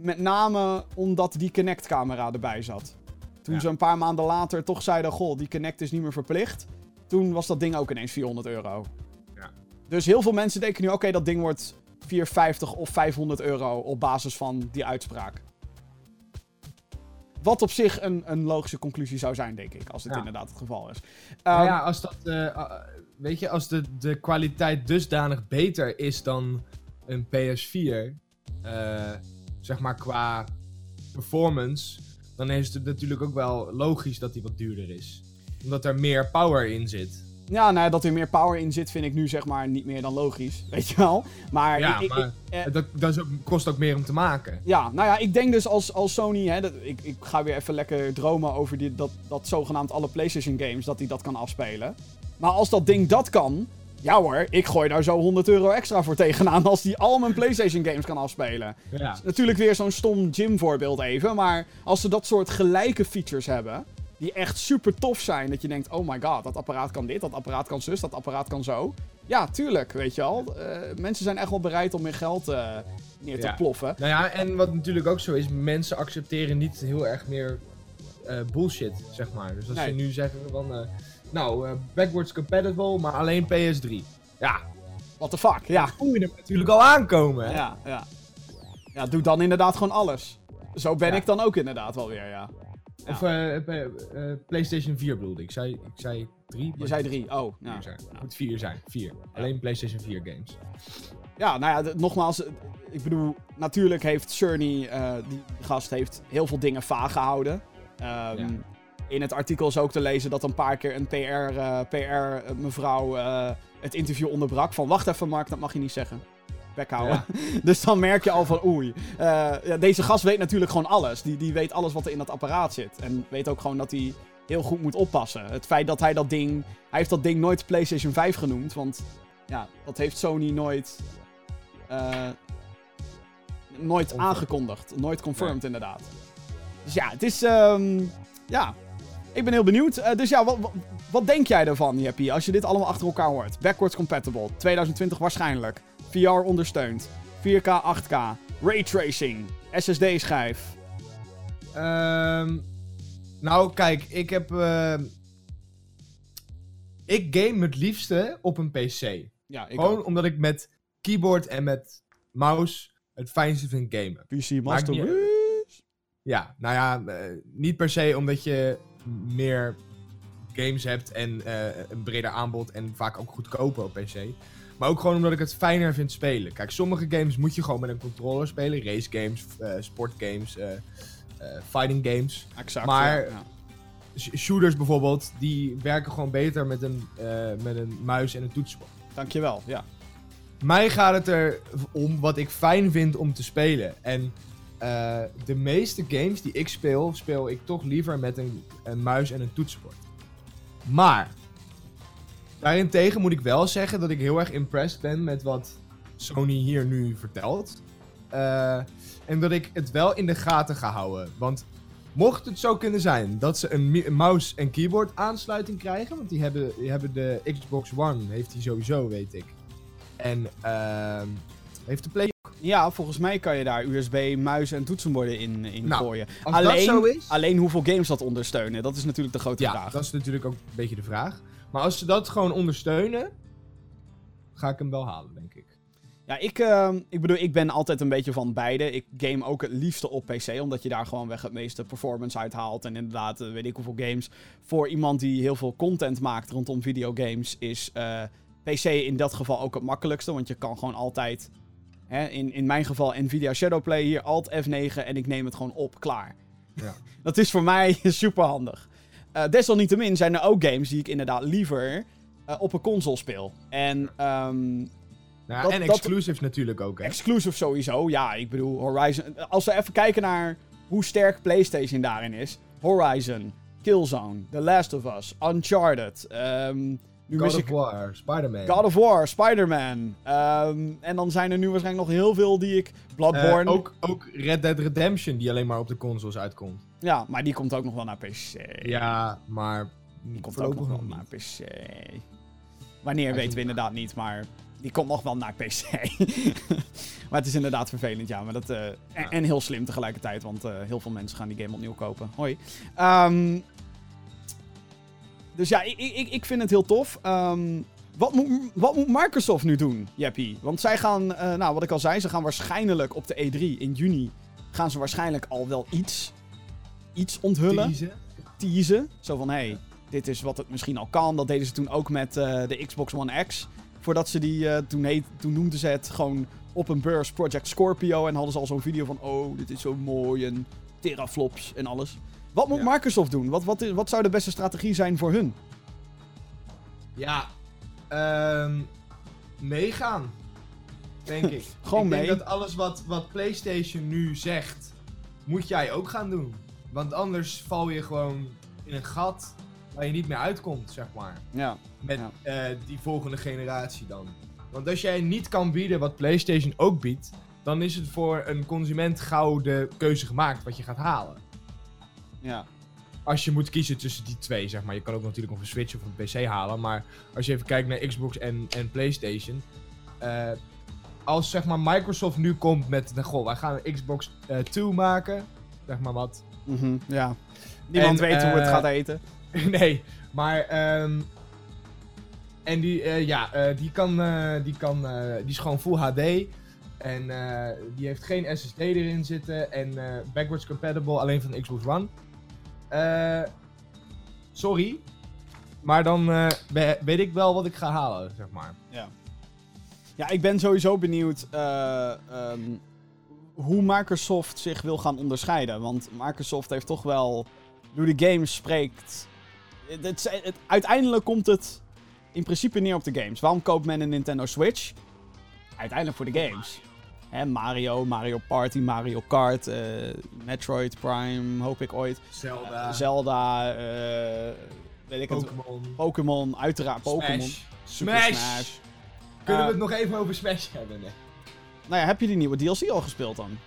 met name omdat die Kinect-camera erbij zat. Toen
Ja.
ze een paar maanden later toch zeiden: Goh, die Kinect is niet meer verplicht. Toen was dat ding ook ineens 400 euro.
Ja.
Dus heel veel mensen denken nu: oké, dat ding wordt 450 of 500 euro op basis van die uitspraak. Wat op zich een, een logische conclusie zou zijn, denk ik, als dit
Ja.
inderdaad het geval is.
Nou
Ehm,
ja, als dat. eh, uh, weet je, als de, de kwaliteit dusdanig beter is dan een PS4, eh, zeg maar qua performance, dan is het natuurlijk ook wel logisch dat die wat duurder is. Omdat er meer power in zit.
Ja, nou ja, dat er meer power in zit, vind ik nu zeg maar niet meer dan logisch. Weet je wel? Maar,
ja,
ik,
maar
ik- eh,
dat, dat kost ook meer om te maken.
ja, nou ja, ik denk dus als, als Sony, hè, dat, ik, ik ga weer even lekker dromen over die, dat, dat zogenaamd alle PlayStation games, dat die dat kan afspelen. Maar als dat ding dat kan, ja hoor, ik gooi daar zo 100 euro extra voor tegenaan als die al mijn PlayStation games kan afspelen.
Ja.
Natuurlijk weer zo'n stom gym voorbeeld even, maar als ze dat soort gelijke features hebben, die echt super tof zijn, dat je denkt, oh my god, dat apparaat kan dit, dat apparaat kan zus, dat apparaat kan zo. Ja, tuurlijk, weet je al. Eh, mensen zijn echt wel bereid om meer geld eh, neer te
Ja.
ploffen.
Nou ja, en wat natuurlijk ook zo is, mensen accepteren niet heel erg meer eh, bullshit, zeg maar. Dus als
Nee.
ze nu zeggen van, nou, backwards compatible, maar alleen PS3. Ja,
What the fuck? Ja.
voel je hem natuurlijk al aankomen, hè?
Ja, ja. Ja, doe dan inderdaad gewoon alles. Zo ben
Ja.
ik dan ook inderdaad wel weer, ja. Ja.
Of eh, eh, eh, PlayStation 4 bedoelde ik. Ik zei, ik zei 3.
Je zei drie. Oh, ja.
Vier zijn. Het moet 4 zijn. 4. Alleen PlayStation 4 games.
Ja, nou ja, nogmaals, ik bedoel, natuurlijk heeft Cerny, die gast, heeft heel veel dingen vaag gehouden. Ehm,
Ja.
In het artikel is ook te lezen dat een paar keer een PR, eh, PR mevrouw het interview onderbrak. Van, wacht even Mark, dat mag je niet zeggen. Bek houden. dus dan merk je al van, oei. Eh, ja, deze gast weet natuurlijk gewoon alles. Die, die weet alles wat er in dat apparaat zit. En weet ook gewoon dat hij heel goed moet oppassen. Het feit dat hij dat ding... Hij heeft dat ding nooit PlayStation 5 genoemd, want... Ja, dat heeft Sony nooit... eh, nooit aangekondigd. Nooit confirmed, inderdaad. Dus ja, het is... ehm, ja, ik ben heel benieuwd. Eh, dus ja, wat, wat, wat denk jij ervan, Jeppie, als je dit allemaal achter elkaar hoort? Backwards compatible, 2020 waarschijnlijk. VR ondersteund. 4K, 8K. Raytracing. SSD-schijf.
Ehm, nou, kijk, ik heb. ehm, ik game het liefste op een PC.
Ja, ik
Gewoon
ook.
omdat ik met keyboard en met mouse het fijnste vind gamen.
PC Master
niet. Ja, nou ja, niet per se omdat je meer games hebt en een breder aanbod en vaak ook goedkoper op PC. Maar ook gewoon omdat ik het fijner vind spelen. Kijk, sommige games moet je gewoon met een controller spelen. Race games, eh, sportgames, eh, eh, fighting games.
Exact.
Maar-
ja, ja.
Sh- Shooters bijvoorbeeld, die werken gewoon beter met een, met een muis en een toetsenbord.
Dankjewel, ja.
Mij gaat het er om wat ik fijn vind om te spelen. En de meeste games die ik speel, speel ik toch liever met een, een muis en een toetsenbord. Maar, daarentegen moet ik wel zeggen dat ik heel erg impressed ben met wat Sony hier nu vertelt. Eh, en dat ik het wel in de gaten ga houden. Want mocht het zo kunnen zijn dat ze een, mouse en keyboard aansluiting krijgen, want die hebben, die hebben de Xbox One, heeft die sowieso, weet ik. En ehm, heeft de Play...
Ja, volgens mij kan je daar USB, muis en toetsenborden in, in
Nou,
gooien.
Als
alleen,
dat zo is...
alleen hoeveel games dat ondersteunen, dat is natuurlijk de grote
Ja,
vraag.
dat is natuurlijk ook een beetje de vraag. Maar als ze dat gewoon ondersteunen, ga ik hem wel halen, denk ik.
Ja, ik, ehm, ik bedoel, ik ben altijd een beetje van beide. Ik game ook het liefste op PC, omdat je daar gewoon weg het meeste performance uit haalt. En inderdaad, eh, weet ik hoeveel games. Voor iemand die heel veel content maakt rondom videogames, is eh, PC in dat geval ook het makkelijkste. Want je kan gewoon altijd, hè, in, in mijn geval Nvidia Shadowplay, hier Alt F9 en ik neem het gewoon op, klaar.
Ja.
dat is voor mij super handig. Desalniettemin zijn er ook games die ik inderdaad liever eh, op een console speel. En ehm,
Nou,
Dat-
en exclusive natuurlijk ook, hè.
Exclusive sowieso, ja. Ik bedoel, Horizon... Als we even kijken naar hoe sterk PlayStation daarin is. Horizon, Killzone, The Last of Us, Uncharted. nu
God
mis
of
ik
War, Spider-Man.
God of War, Spider-Man. ehm, en dan zijn er nu waarschijnlijk nog heel veel die ik...
Eh,
Bloodborne.
ook, ook Red Dead Redemption, die alleen maar op de consoles uitkomt.
Ja, maar die komt ook nog wel naar PC.
Ja, maar...
Die komt ook nog wel naar. PC. Wanneer weten we inderdaad niet, maar die komt nog wel naar PC. maar het is inderdaad vervelend, ja. Maar dat, eh, en,
Ja.
en heel slim tegelijkertijd, want eh, heel veel mensen gaan die game opnieuw kopen. Hoi. Ehm, dus ja, ik, ik, ik vind het heel tof. Ehm, wat, moet, wat moet Microsoft nu doen, Jeppie? Want zij gaan, eh, nou wat ik al zei, ze gaan waarschijnlijk op de E3 in juni... gaan ze waarschijnlijk al wel iets, iets onthullen
Teasen.
teasen. Zo van, hé, hey, dit is wat het misschien al kan. Dat deden ze toen ook met eh, de Xbox One X. Voordat ze die, eh, toen, heet, toen noemden ze het gewoon op een beurs Project Scorpio. En hadden ze al zo'n video van, oh, dit is zo mooi en teraflops en alles. Wat moet
Ja.
Microsoft doen? Wat, wat, wat zou de beste strategie zijn voor hun?
Ja, ehm, meegaan. Denk ik.
Gewoon
ik
mee.
denk dat alles wat, wat PlayStation nu zegt, moet jij ook gaan doen. Want anders val je gewoon in een gat waar je niet meer uitkomt, zeg maar.
Ja,
Met
Ja.
eh, die volgende generatie dan. Want als jij niet kan bieden wat PlayStation ook biedt, dan is het voor een consument gauw de keuze gemaakt wat je gaat halen.
ja.
Als je moet kiezen tussen die twee, zeg maar. Je kan ook natuurlijk nog een Switch of een PC halen. Maar als je even kijkt naar Xbox en, en PlayStation. eh, als zeg maar Microsoft nu komt met. nou, Goh, wij gaan een Xbox eh 2 maken. Zeg maar wat.
Mhm, ja. Niemand
En,
weet hoe het
eh,
gaat eten.
nee, maar... ehm en die, eh, ja, eh, die kan... die, kan die is gewoon full HD. En eh, die heeft geen SSD erin zitten. En backwards compatible alleen van Xbox One. Eh, sorry. Maar dan we- weet ik wel wat ik ga halen, zeg maar.
Ja. Ja, ik ben sowieso benieuwd ehm, hoe Microsoft zich wil gaan onderscheiden. Want Microsoft heeft toch wel, door de games spreekt... Het, het- het- uiteindelijk komt het in principe neer op de games. Waarom koopt men een Nintendo Switch? Uiteindelijk voor de games. Mario, Mario Party, Mario Kart, eh, Metroid Prime, hoop ik ooit.
Zelda,
Zelda, eh, weet ik het.
Pokémon,
Pokémon, uiteraard Pokémon.
Smash. Smash!
Smash.
Kunnen we
Eh,
het nog even over Smash hebben? Nee.
Nou ja, heb je die nieuwe DLC al gespeeld dan?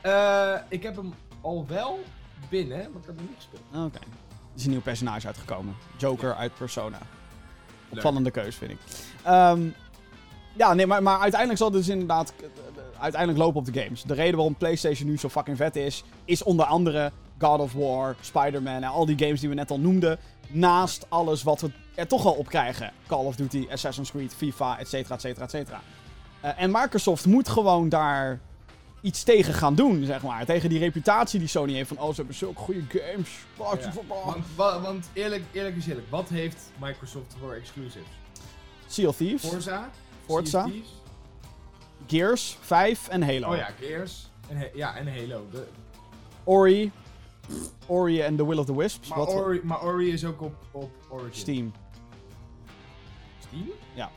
Eh, ik heb hem al wel binnen, maar ik heb hem niet gespeeld.
Oké. Er is een nieuw personage uitgekomen. Joker uit Persona.
Leuk.
Opvallende keus, vind ik. Ehm, ja, nee, maar, maar uiteindelijk zal het dus inderdaad eh, uiteindelijk lopen op de games. De reden waarom PlayStation nu zo fucking vet is, is onder andere God of War, Spider-Man en al die games die we net al noemden. Naast alles wat we er toch al op krijgen. Call of Duty, Assassin's Creed, FIFA, et cetera, et cetera, et cetera. Eh, en Microsoft moet gewoon daar iets tegen gaan doen, zeg maar. Tegen die reputatie die Sony heeft van, oh, ze hebben zulke goede games.
Ja. Want, wa- want eerlijk, eerlijk is eerlijk, wat heeft Microsoft voor exclusives?
Sea of Thieves,
Forza?
Forza.
Thieves?
Gears 5 en Halo.
Oh ja, Gears. En, ja, en Halo. De,
Ori. Ori en The Will of the Wisps.
maar,
wat
Ori, maar Ori is ook op, op Origin.
Steam.
Steam?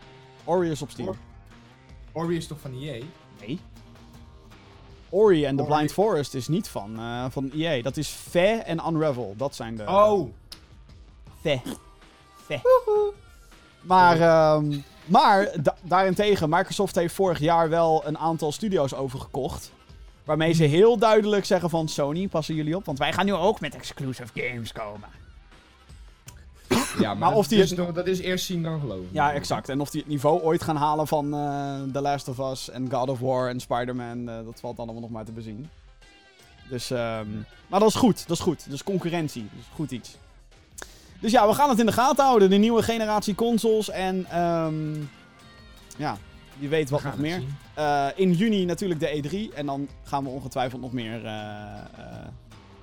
Ori is op Steam.
Or- Ori is toch van EA?
Nee. Ori en The
Ori-
Blind Forest is niet van, eh, van EA. Dat is Fe en Unravel. Dat zijn de...
Oh!
Fe. Fe. Maar, ehm, maar da- daarentegen, Microsoft heeft vorig jaar wel een aantal studio's overgekocht. Waarmee ze heel duidelijk zeggen van Sony, passen jullie op. Want wij gaan nu ook met exclusive games komen.
Ja, maar,
Maar
dat,
of die
is
het-
nog- dat is eerst zien dan geloven.
Ja, exact. En of die het niveau ooit gaan halen van eh The Last of Us en God of War en Spider-Man, eh, dat valt allemaal nog maar te bezien. Dus, ehm, maar dat is goed, dat is goed. Dus concurrentie, dus goed iets. Dus ja, we gaan het in de gaten houden. De nieuwe generatie consoles en ehm, ja, wie weet
We
wat nog meer. Eh, in juni natuurlijk de E3 en dan gaan we ongetwijfeld nog meer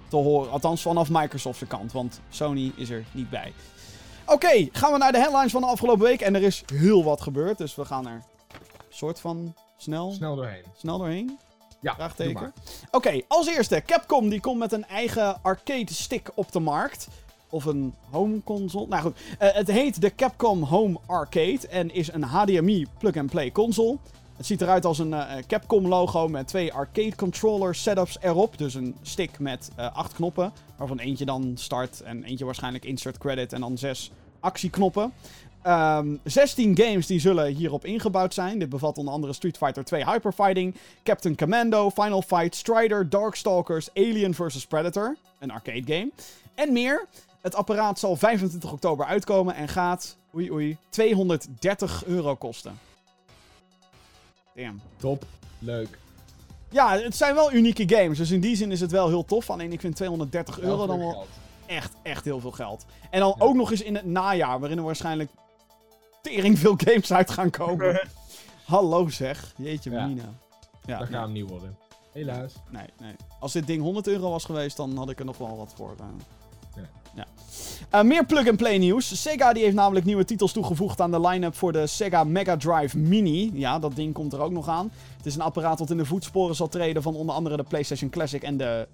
te horen. Althans vanaf Microsoft's kant, want Sony is er niet bij. Oké, gaan we naar de headlines van de afgelopen week. En er is heel wat gebeurd, dus we gaan er soort van snel,
Snel doorheen.
snel doorheen.
Ja,
Vraagteken. Oké, als eerste, Capcom die komt met een eigen arcade stick op de markt. Of een home console. Nou goed, eh, het heet de Capcom Home Arcade en is een HDMI plug-and-play console. Het ziet eruit als een eh, Capcom logo met twee arcade controller setups erop. Dus een stick met eh, acht knoppen, waarvan eentje dan start en eentje waarschijnlijk insert credit en dan zes actieknoppen. Ehm 16 games die zullen hierop ingebouwd zijn. Dit bevat onder andere Street Fighter 2 Hyperfighting, Captain Commando, Final Fight, Strider, Darkstalkers, Alien vs Predator, een arcade game, en meer. Het apparaat zal 25 oktober uitkomen en gaat, oei oei, 230 euro kosten. Damn.
Top. Leuk.
Ja, het zijn wel unieke games, dus in die zin is het wel heel tof. Alleen ik vind 230 euro dan wel
geld.
Echt, echt heel veel geld. En dan
Ja.
ook nog eens in het najaar, waarin er waarschijnlijk tering veel games uit gaan komen. Hallo zeg, jeetje
Ja.
mina. Ja,
Dat gaat hem niet worden. Helaas.
nee, nee. Als dit ding 100 euro was geweest, dan had ik er nog wel wat voor. eh.
Ja.
Ja. Eh, meer plug-and-play nieuws. Sega die heeft namelijk nieuwe titels toegevoegd aan de line-up voor de Sega Mega Drive Mini. Ja, dat ding komt er ook nog aan. Het is een apparaat dat in de voetsporen zal treden van onder andere de PlayStation Classic en de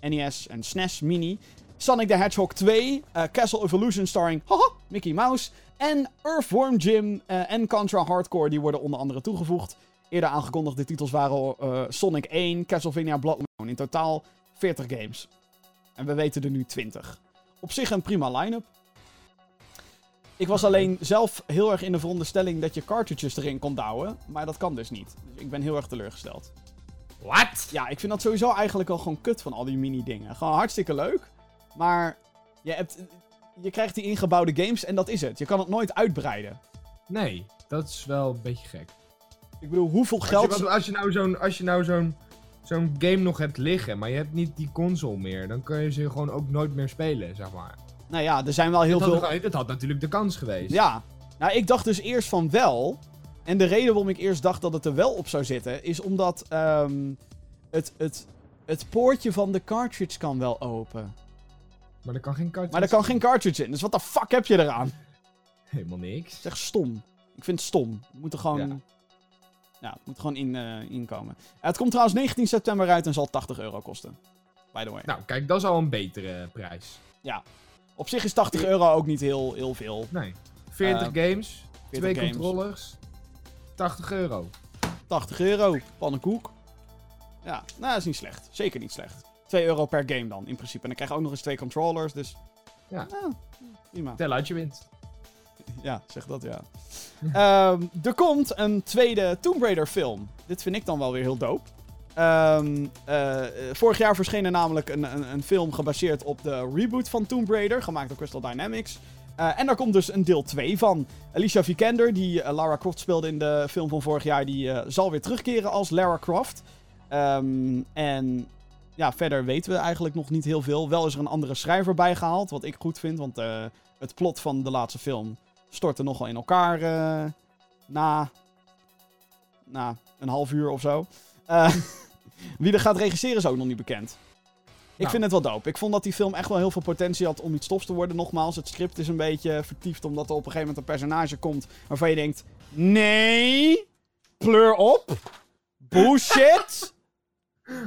NES en SNES Mini. Sonic the Hedgehog 2, eh, Castle Evolution starring haha, Mickey Mouse en Earthworm Jim eh, en Contra Hardcore die worden onder andere toegevoegd. Eerder aangekondigde titels waren eh, Sonic 1, Castlevania Bloodline. In totaal 40 games. En we weten er nu 20. Op zich een prima line-up. Ik was alleen zelf heel erg in de veronderstelling dat je cartridges erin kon douwen. Maar dat kan dus niet. Dus ik ben heel erg teleurgesteld.
What?
Ja, ik vind dat sowieso eigenlijk al gewoon kut van al die mini-dingen. Gewoon hartstikke leuk. Maar je, hebt, je krijgt die ingebouwde games en dat is het. Je kan het nooit uitbreiden.
Nee, dat is wel een beetje gek.
Ik bedoel, hoeveel
Als je,
geld...
wat- als je nou zo'n als je nou zo'n zo'n game nog hebt liggen, maar je hebt niet die console meer, dan kun je ze gewoon ook nooit meer spelen, zeg maar.
Nou ja, er zijn wel heel
dat,
veel...
had, dat had natuurlijk de kans geweest.
Ja. Nou, ik dacht dus eerst van wel. En de reden waarom ik eerst dacht dat het er wel op zou zitten, is omdat ehm, het, het, het poortje van de cartridge kan wel open.
Maar er kan geen cartridge
Maar er kan geen cartridge in, dus wat de fuck heb je eraan?
Helemaal niks.
Het is echt stom. Ik vind het stom. Het moet er gewoon...
Ja.
Ja, het moet gewoon in, eh, inkomen. het komt trouwens 19 september uit en zal 80 euro kosten. By the way.
Nou, kijk, dat is al een betere prijs.
Op zich is 80 euro ook niet heel, heel veel.
Nee. 40
Eh,
games,
40
twee
games.
controllers, 80 euro.
80 euro, pannenkoek. Ja, nou, dat is niet slecht. Zeker niet slecht. 2 euro per game dan, in principe. En dan krijg je ook nog eens twee controllers, dus...
Ja.
prima.
Tel uit je wint.
Ja, zeg dat ja. Ehm, er komt een tweede Tomb Raider film. Dit vind ik dan wel weer heel dope. Ehm, eh, vorig jaar verscheen er namelijk een, een, een film gebaseerd op de reboot van Tomb Raider, gemaakt door Crystal Dynamics. Eh, en daar komt dus een deel 2 van. Alicia Vikander, die eh, Lara Croft speelde in de film van vorig jaar, die zal weer terugkeren als Lara Croft. Ehm, en ja, verder weten we eigenlijk nog niet heel veel. Wel is er een andere schrijver bijgehaald, wat ik goed vind, want eh, het plot van de laatste film stortte nogal in elkaar eh, na, na een half uur of zo. Eh, wie er gaat regisseren is ook nog niet bekend. Ik
Nou.
vind het wel dope. Ik vond dat die film echt wel heel veel potentie had om iets tofs te worden. Nogmaals, het script is een beetje vertiefd omdat er op een gegeven moment een personage komt waarvan je denkt... Nee, pleur op. Bullshit.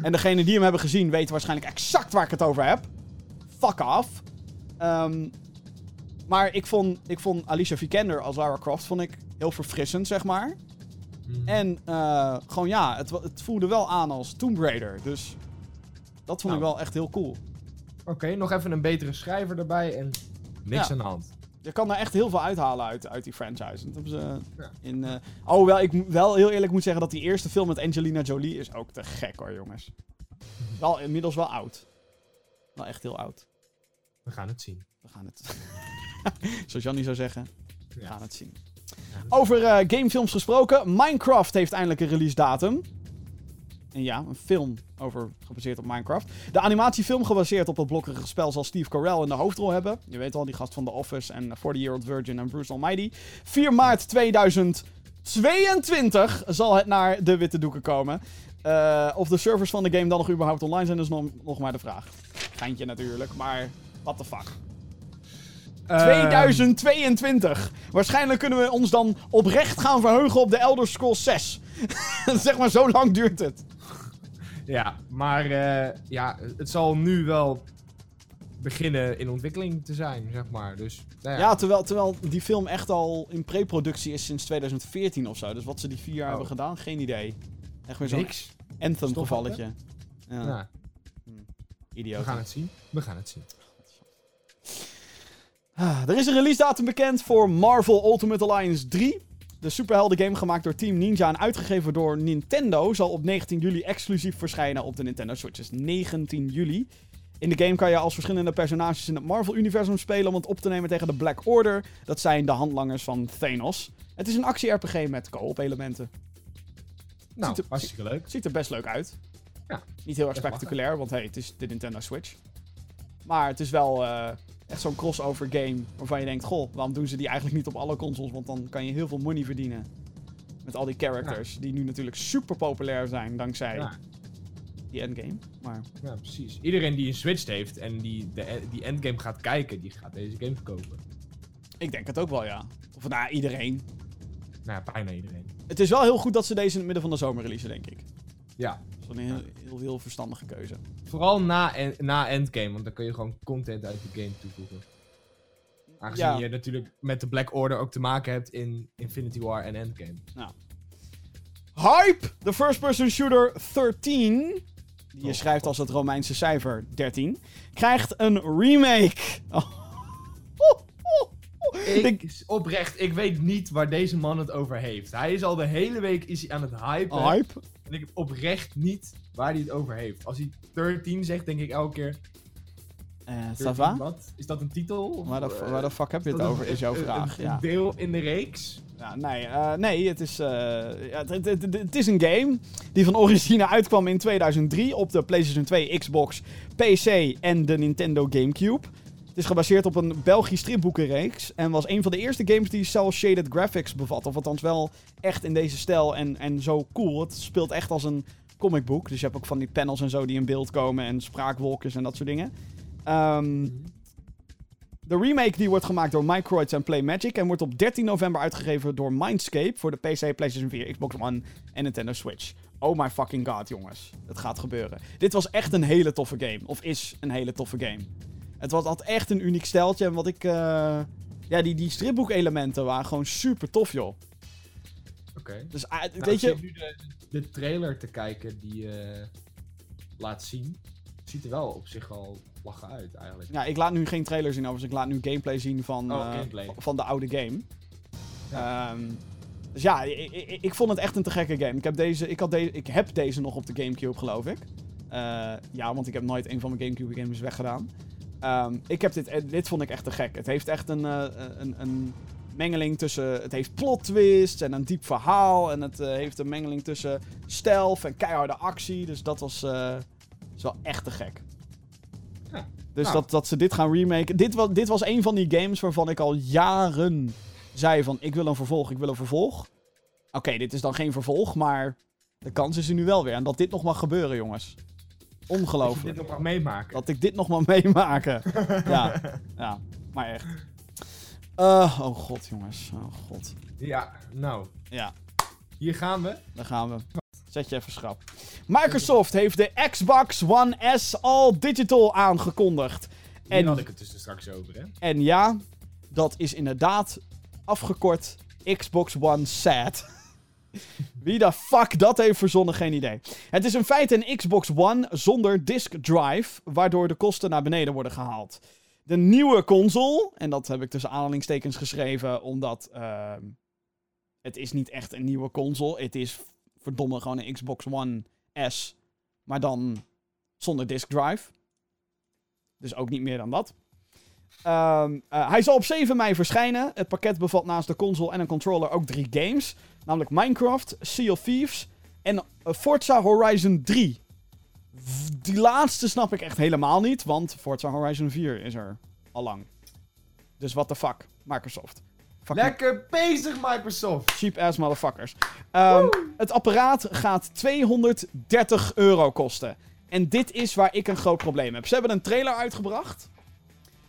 En degene die hem hebben gezien weten waarschijnlijk exact waar ik het over heb. Fuck off. Ehm, maar ik vond, ik vond Alicia Vikander als Lara Croft vond ik heel verfrissend, zeg maar.
Mhm.
En eh, gewoon ja, het, het voelde wel aan als Tomb Raider. Dus dat vond ik
Nou.
wel echt heel cool.
Oké, nog even een betere schrijver erbij en niks
Ja.
aan de hand.
Je kan daar echt heel veel uithalen uit, uit die franchise. Dat hebben ze
Ja.
in... eh Oh, wel, ik wel heel eerlijk moet zeggen dat die eerste film met Angelina Jolie is ook te gek hoor, jongens. Wel inmiddels wel oud. Wel echt heel oud.
We gaan het zien.
We gaan het... Zoals Jannie zou zeggen, we
Ja.
gaan het zien. Over eh, gamefilms gesproken. Minecraft heeft eindelijk een release datum. En ja, een film over, gebaseerd op Minecraft. De animatiefilm gebaseerd op het blokkige spel zal Steve Carell in de hoofdrol hebben. Je weet al, die gast van The Office en 40 Year Old Virgin en Bruce Almighty. 4 maart 2022 zal het naar de witte doeken komen. Eh, of de servers van de game dan nog überhaupt online zijn, is nog, nog maar de vraag. Geintje natuurlijk, maar what the fuck.
Ehm,
2022. Waarschijnlijk kunnen we ons dan oprecht gaan verheugen op de Elder Scrolls 6. zeg maar, zo lang duurt het.
Ja, maar eh, ja, het zal nu wel beginnen in ontwikkeling te zijn, zeg maar. Dus, nou
Ja, terwijl, terwijl die film echt al in pre-productie is sinds 2014 of zo. Dus wat ze die vier jaar
Oh.
hebben gedaan, geen idee. Echt weer zo'n
niks.
Anthem
Stof
gevalletje. Ja,
Ja,
idioot.
we gaan het zien. We gaan het zien.
Ah, er is een release datum bekend voor Marvel Ultimate Alliance 3. De superhelden game gemaakt door Team Ninja en uitgegeven door Nintendo zal op 19 juli exclusief verschijnen op de Nintendo Switch. Dus 19 juli. In de game kan je als verschillende personages in het Marvel-universum spelen om het op te nemen tegen de Black Order. Dat zijn de handlangers van Thanos. Het is een actie-RPG met co-op elementen.
Nou,
Ziet er-
hartstikke leuk.
Ziet er best leuk uit.
Ja.
Niet heel erg spectaculair, want hey, het is de Nintendo Switch. Maar het is wel eh, echt zo'n crossover game waarvan je denkt: Goh, waarom doen ze die eigenlijk niet op alle consoles? Want dan kan je heel veel money verdienen. Met al die characters, die nu natuurlijk super populair zijn dankzij
Ja,
die endgame. Maar
ja, precies. Iedereen die een Switch heeft en die de, die endgame gaat kijken, die gaat deze game kopen.
ik denk het ook wel, ja. Of nou, iedereen.
Nou bijna iedereen.
Het is wel heel goed dat ze deze in het midden van de zomer releasen, denk ik.
Ja,
Dat is een heel, heel, heel verstandige keuze.
Vooral na, en, na endgame, want dan kun je gewoon content uit de game toevoegen. Aangezien
Ja.
je natuurlijk met de Black Order ook te maken hebt in Infinity War en Endgame.
Hype! De first-person shooter 13, die je
Oh,
schrijft als het Romeinse cijfer 13, krijgt een remake. Oh.
Ik, oprecht, ik weet niet waar deze man het over heeft. Hij is al de hele week is hij aan het hypen.
Hype?
En ik heb oprecht niet waar hij het over heeft. Als hij 13 zegt, denk ik elke keer...
Eh,
13
ça va?
Wat? Is dat een titel? Of,
Waar de,
eh,
waar de fuck heb je het over, is jouw
een-
vraag.
Een,
Ja.
deel in de reeks?
Ja, nee, eh, nee het, is, ja, het, het, het- het is een game die van origine uitkwam in 2003 op de PlayStation 2, Xbox, PC en de Nintendo GameCube. Het is gebaseerd op een Belgisch stripboekenreeks en was een van de eerste games die cel-shaded graphics bevat. Of althans wel echt in deze stijl en, en zo cool. Het speelt echt als een comicboek. Dus je hebt ook van die panels en zo die in beeld komen en spraakwolkjes en dat soort dingen. Ehm, de remake die wordt gemaakt door Microids en Playmagic en wordt op 13 november uitgegeven door Mindscape voor de PC, PlayStation 4, Xbox One en Nintendo Switch. Oh my fucking god, jongens. Het gaat gebeuren. Dit was echt een hele toffe game. Of is een hele toffe game. Het was, had echt een uniek steltje. En wat ik... eh, ja, die, die stripboek-elementen waren gewoon super tof, joh.
Oké.
Dus ah,
Nou,
weet
ik
je...
nu de, de trailer te kijken die je laat zien. Ziet er wel op zich wel lachen uit, eigenlijk.
Ja, ik laat nu geen trailer zien overigens. Ik laat nu gameplay zien van,
Oh,
eh,
gameplay.
van de oude game. Ehm, dus ja, ik, ik, ik vond het echt een te gekke game. Ik heb deze, ik had deze, ik heb deze nog op de Gamecube, geloof ik. Eh, ja, want ik heb nooit een van mijn Gamecube games weggedaan. Ehm, ik heb dit, eh, dit vond ik echt te gek. Het heeft echt een, eh, een, een mengeling tussen... Het heeft plot twists en een diep verhaal. En het eh, heeft een mengeling tussen stealth en keiharde actie. Dus dat was, eh, is wel echt te gek.
Ja.
Dus
Nou.
dat, dat ze dit gaan remaken. Dit was, dit was een van die games waarvan ik al jaren zei van... Ik wil een vervolg, ik wil een vervolg. Oké, dit is dan geen vervolg, maar... De kans is er nu wel weer. En dat dit nog mag gebeuren, jongens.
Als je
Ongelooflijk.
dit nog mag meemaken.
Dat ik dit nog mag meemaken. ja, ja, maar echt. Eh, oh god, jongens. Oh god.
Ja, nou.
Ja,
Hier gaan we.
daar gaan we. Zet je even schrap. Microsoft heeft de Xbox One S All Digital aangekondigd.
Hier
En-
had ik het dus straks over, hè.
En ja, dat is inderdaad afgekort Xbox One SAT. Wie de fuck dat heeft verzonnen, geen idee. Het is in feite een Xbox One zonder disk drive, waardoor de kosten naar beneden worden gehaald. De nieuwe console, en dat heb ik tussen aanhalingstekens geschreven, omdat ehm, het is niet echt een nieuwe console. Het is verdomme gewoon een Xbox One S, maar dan zonder disk drive. Dus ook niet meer dan dat. Ehm, eh, hij zal op 7 mei verschijnen. Het pakket bevat naast de console en een controller ook drie games. Namelijk Minecraft, Sea of Thieves en eh, Forza Horizon 3. Die laatste snap ik echt helemaal niet, want Forza Horizon 4 is er al lang. Dus what the fuck, Microsoft.
Lekker bezig, Microsoft!
cheap ass motherfuckers. Ehm, het apparaat gaat 230 euro kosten. En dit is waar ik een groot probleem heb. Ze hebben een trailer uitgebracht.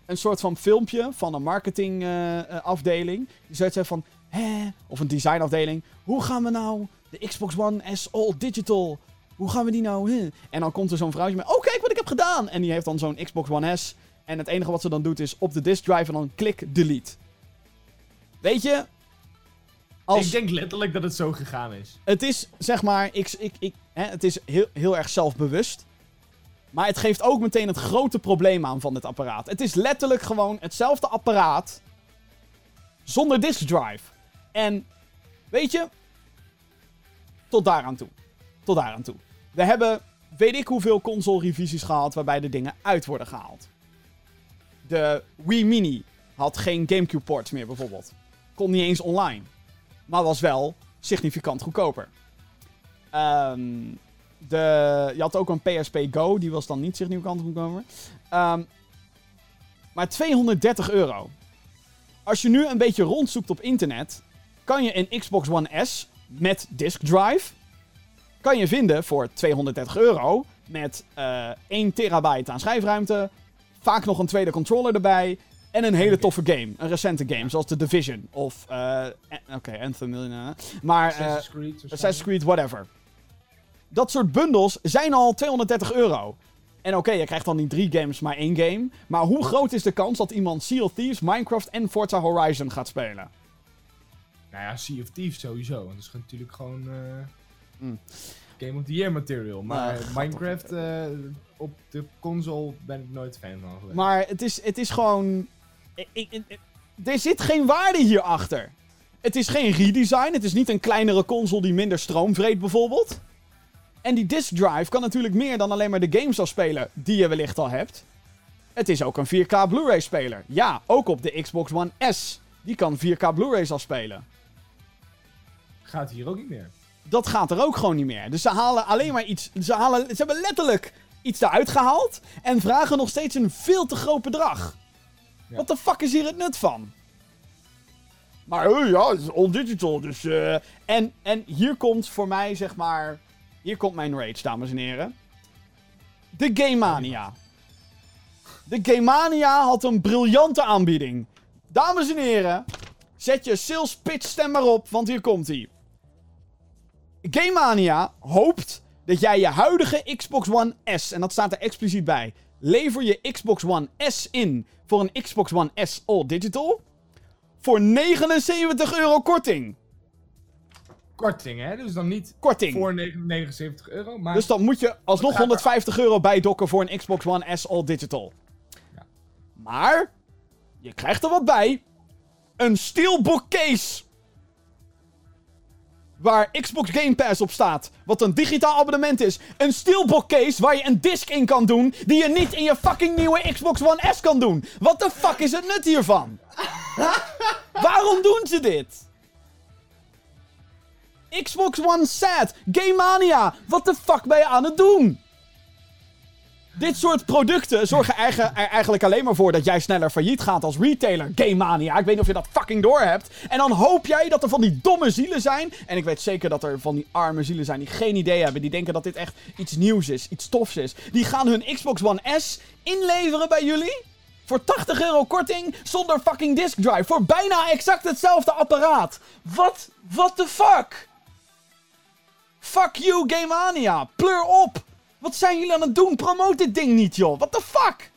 Een soort van filmpje van een marketingafdeling. die zoiets van... Hè? Of een designafdeling. Hoe gaan we nou de Xbox One S All Digital... Hoe gaan we die nou... En dan komt er zo'n vrouwtje met... Oh, kijk wat ik heb gedaan! En die heeft dan zo'n Xbox One S. En het enige wat ze dan doet is op de disk drive en dan klik delete. Weet je... Als...
Ik denk letterlijk dat het zo gegaan is.
Het is, zeg maar, ik, ik, ik, hè, het is heel, heel erg zelfbewust. Maar het geeft ook meteen het grote probleem aan van dit apparaat. Het is letterlijk gewoon hetzelfde apparaat. Zonder disk drive. En, weet je. Tot daaraan toe. Tot daaraan toe. We hebben, weet ik hoeveel console-revisies gehad waarbij de dingen uit worden gehaald. De Wii Mini had geen Gamecube-ports meer bijvoorbeeld. Kon niet eens online. Maar was wel significant goedkoper. Ehm, de, je had ook een PSP Go, die was dan niet significant goedkoper. Ehm, maar 230 euro. Als je nu een beetje rondzoekt op internet, kan je een Xbox One S met disk drive kan je vinden voor 230 euro met eh 1 terabyte aan schijfruimte, vaak nog een tweede controller erbij en een hele toffe game, een recente game zoals The Division of a- oké Anthem, maar eh,
Assassin's Creed. waarschijnlijk.
Assassin's Creed, whatever. Dat soort bundels zijn al 230 euro. En oké, je krijgt dan niet drie games, maar één game. Maar hoe groot is de kans dat iemand Sea of Thieves, Minecraft en Forza Horizon gaat spelen?
Nou ja, Sea of Thieves sowieso. Want dat is natuurlijk gewoon
Mm.
Game of the Year material. Maar
Ah,
Minecraft eh, op de console ben ik nooit fan van geweest.
Maar het is, het is gewoon... ik- ik- ik- er zit geen waarde hierachter. Het is geen redesign. Het is niet een kleinere console die minder stroom vreet bijvoorbeeld. En die disk drive kan natuurlijk meer dan alleen maar de games afspelen die je wellicht al hebt. Het is ook een 4K Blu-ray speler. Ja, ook op de Xbox One S. Die kan 4K Blu-rays afspelen.
Gaat hier ook niet meer.
Dat gaat er ook gewoon niet meer. Dus ze halen alleen maar iets. Ze, halen, ze hebben letterlijk iets eruit gehaald. En vragen nog steeds een veel te groot bedrag.
Ja.
Wat de fuck is hier het nut van? Maar eh, ja, het is all digital. Dus, eh, en, en hier komt voor mij, zeg maar. Hier komt mijn rage, dames en heren. De Game Mania. De Game Mania had een briljante aanbieding. Dames en heren, zet je sales pitch stem maar op, want hier komt hij. Game Mania hoopt dat jij je huidige Xbox One S, en dat staat er expliciet bij, lever je Xbox One S in voor een Xbox One S All Digital voor 79 euro korting.
Korting, hè? Dus dan niet
Korting.
voor 79 euro, maar...
Dus dan moet je alsnog
gaat er-
150 euro bijdokken voor een Xbox One S All Digital.
Ja.
Maar, je krijgt er wat bij. Een Steelbook case. Waar Xbox Game Pass op staat. Wat een digitaal abonnement is. Een Steelbook case waar je een disc in kan doen. Die je niet in je fucking nieuwe Xbox One S kan doen. Wat de fuck is het nut hiervan? Waarom doen ze dit? Xbox One Sad, Game Mania, wat de fuck ben je aan het doen? Dit soort producten zorgen er eigenlijk alleen maar voor dat jij sneller failliet gaat als retailer. Game Mania, ik weet niet of je dat fucking doorhebt. En dan hoop jij dat er van die domme zielen zijn. En ik weet zeker dat er van die arme zielen zijn die geen idee hebben. Die denken dat dit echt iets nieuws is, iets tofs is. Die gaan hun Xbox One S inleveren bij jullie. Voor 80 euro korting zonder fucking disk drive. Voor bijna exact hetzelfde apparaat. Wat? What the fuck? Fuck you, Game Mania. Pleur op. Wat zijn jullie aan het doen? Promote dit ding niet, joh. What the fuck?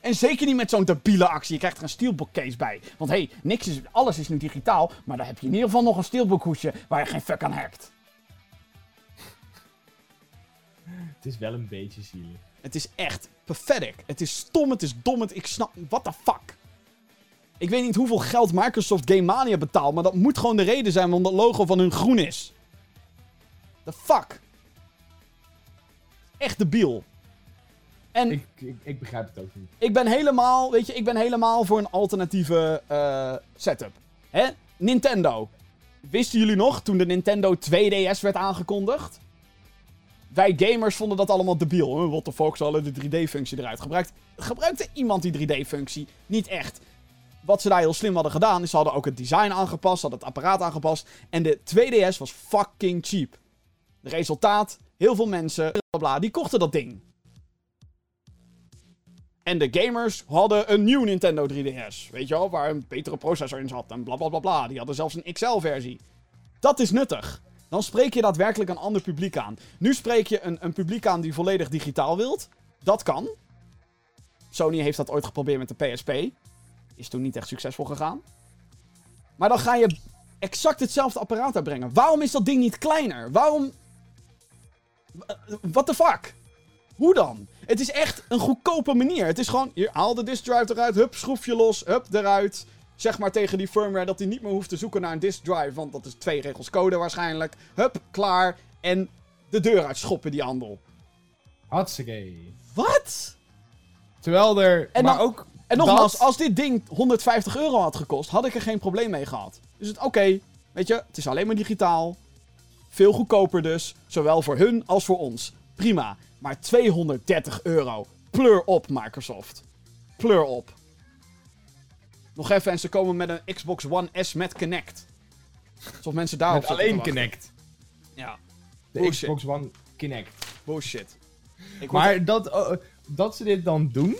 En zeker niet met zo'n debiele actie. Je krijgt er een steelbook case bij. Want hé, hey, niks is, alles is nu digitaal. Maar dan heb je in ieder geval nog een steelbook hoesje waar je geen fuck aan hackt.
Het is wel een beetje zielig.
Het is echt pathetic. Het is stom, het is dom, het, ik snap... What the fuck? Ik weet niet hoeveel geld Microsoft Game Mania betaalt, maar dat moet gewoon de reden zijn waarom dat logo van hun groen is. The fuck? Echt debiel. En ik,
Ik, ik, ik begrijp het ook niet.
ben helemaal, weet je, ik ben helemaal voor een alternatieve eh, setup. Hè? Nintendo. Wisten jullie nog, toen de Nintendo 2DS werd aangekondigd? Wij gamers vonden dat allemaal debiel. Huh? What the fuck, ze hadden de 3D-functie eruit gebruikt. Gebruikte iemand die 3D-functie? Niet echt. Wat ze daar heel slim hadden gedaan, is ze hadden ook het design aangepast, ze hadden het apparaat aangepast. En de 2DS was fucking cheap. Resultaat, heel veel mensen, bla die kochten dat ding. En de gamers hadden een nieuw Nintendo 3DS. Weet je wel, waar een betere processor in zat en bla bla bla. Die hadden zelfs een XL-versie. Dat is nuttig. Dan spreek je daadwerkelijk een ander publiek aan. Nu spreek je een, een publiek aan die volledig digitaal wilt. Dat kan. Sony heeft dat ooit geprobeerd met de PSP. Is toen niet echt succesvol gegaan. Maar dan ga je exact hetzelfde apparaat uitbrengen. Waarom is dat ding niet kleiner? Waarom. What the fuck? Hoe dan? Het is echt een goedkope manier. Het is gewoon, hier, haal de disk drive eruit, hup, schroef je los, hup, eruit. Zeg maar tegen die firmware dat hij niet meer hoeft te zoeken naar een disk drive, want dat is twee regels code waarschijnlijk. Hup, klaar. En de deur uitschoppen, die handel.
Hartstikke.
Wat?
Terwijl er...
En
maar
dan-
ook...
En nogmaals,
dat-
als dit ding 150 euro had gekost, had ik er geen probleem mee gehad. Dus het, oké, weet je, het is alleen maar digitaal. Veel goedkoper dus, zowel voor hun als voor ons. Prima. Maar 230 euro. Pleur op, Microsoft. Pleur op. Nog even en ze komen met een Xbox One S met Kinect. Alsof mensen daarop
Met alleen. Kinect.
Ja,
De
Bullshit.
Xbox One Kinect.
bullshit. Ik
Maar dat, eh, dat ze dit dan doen,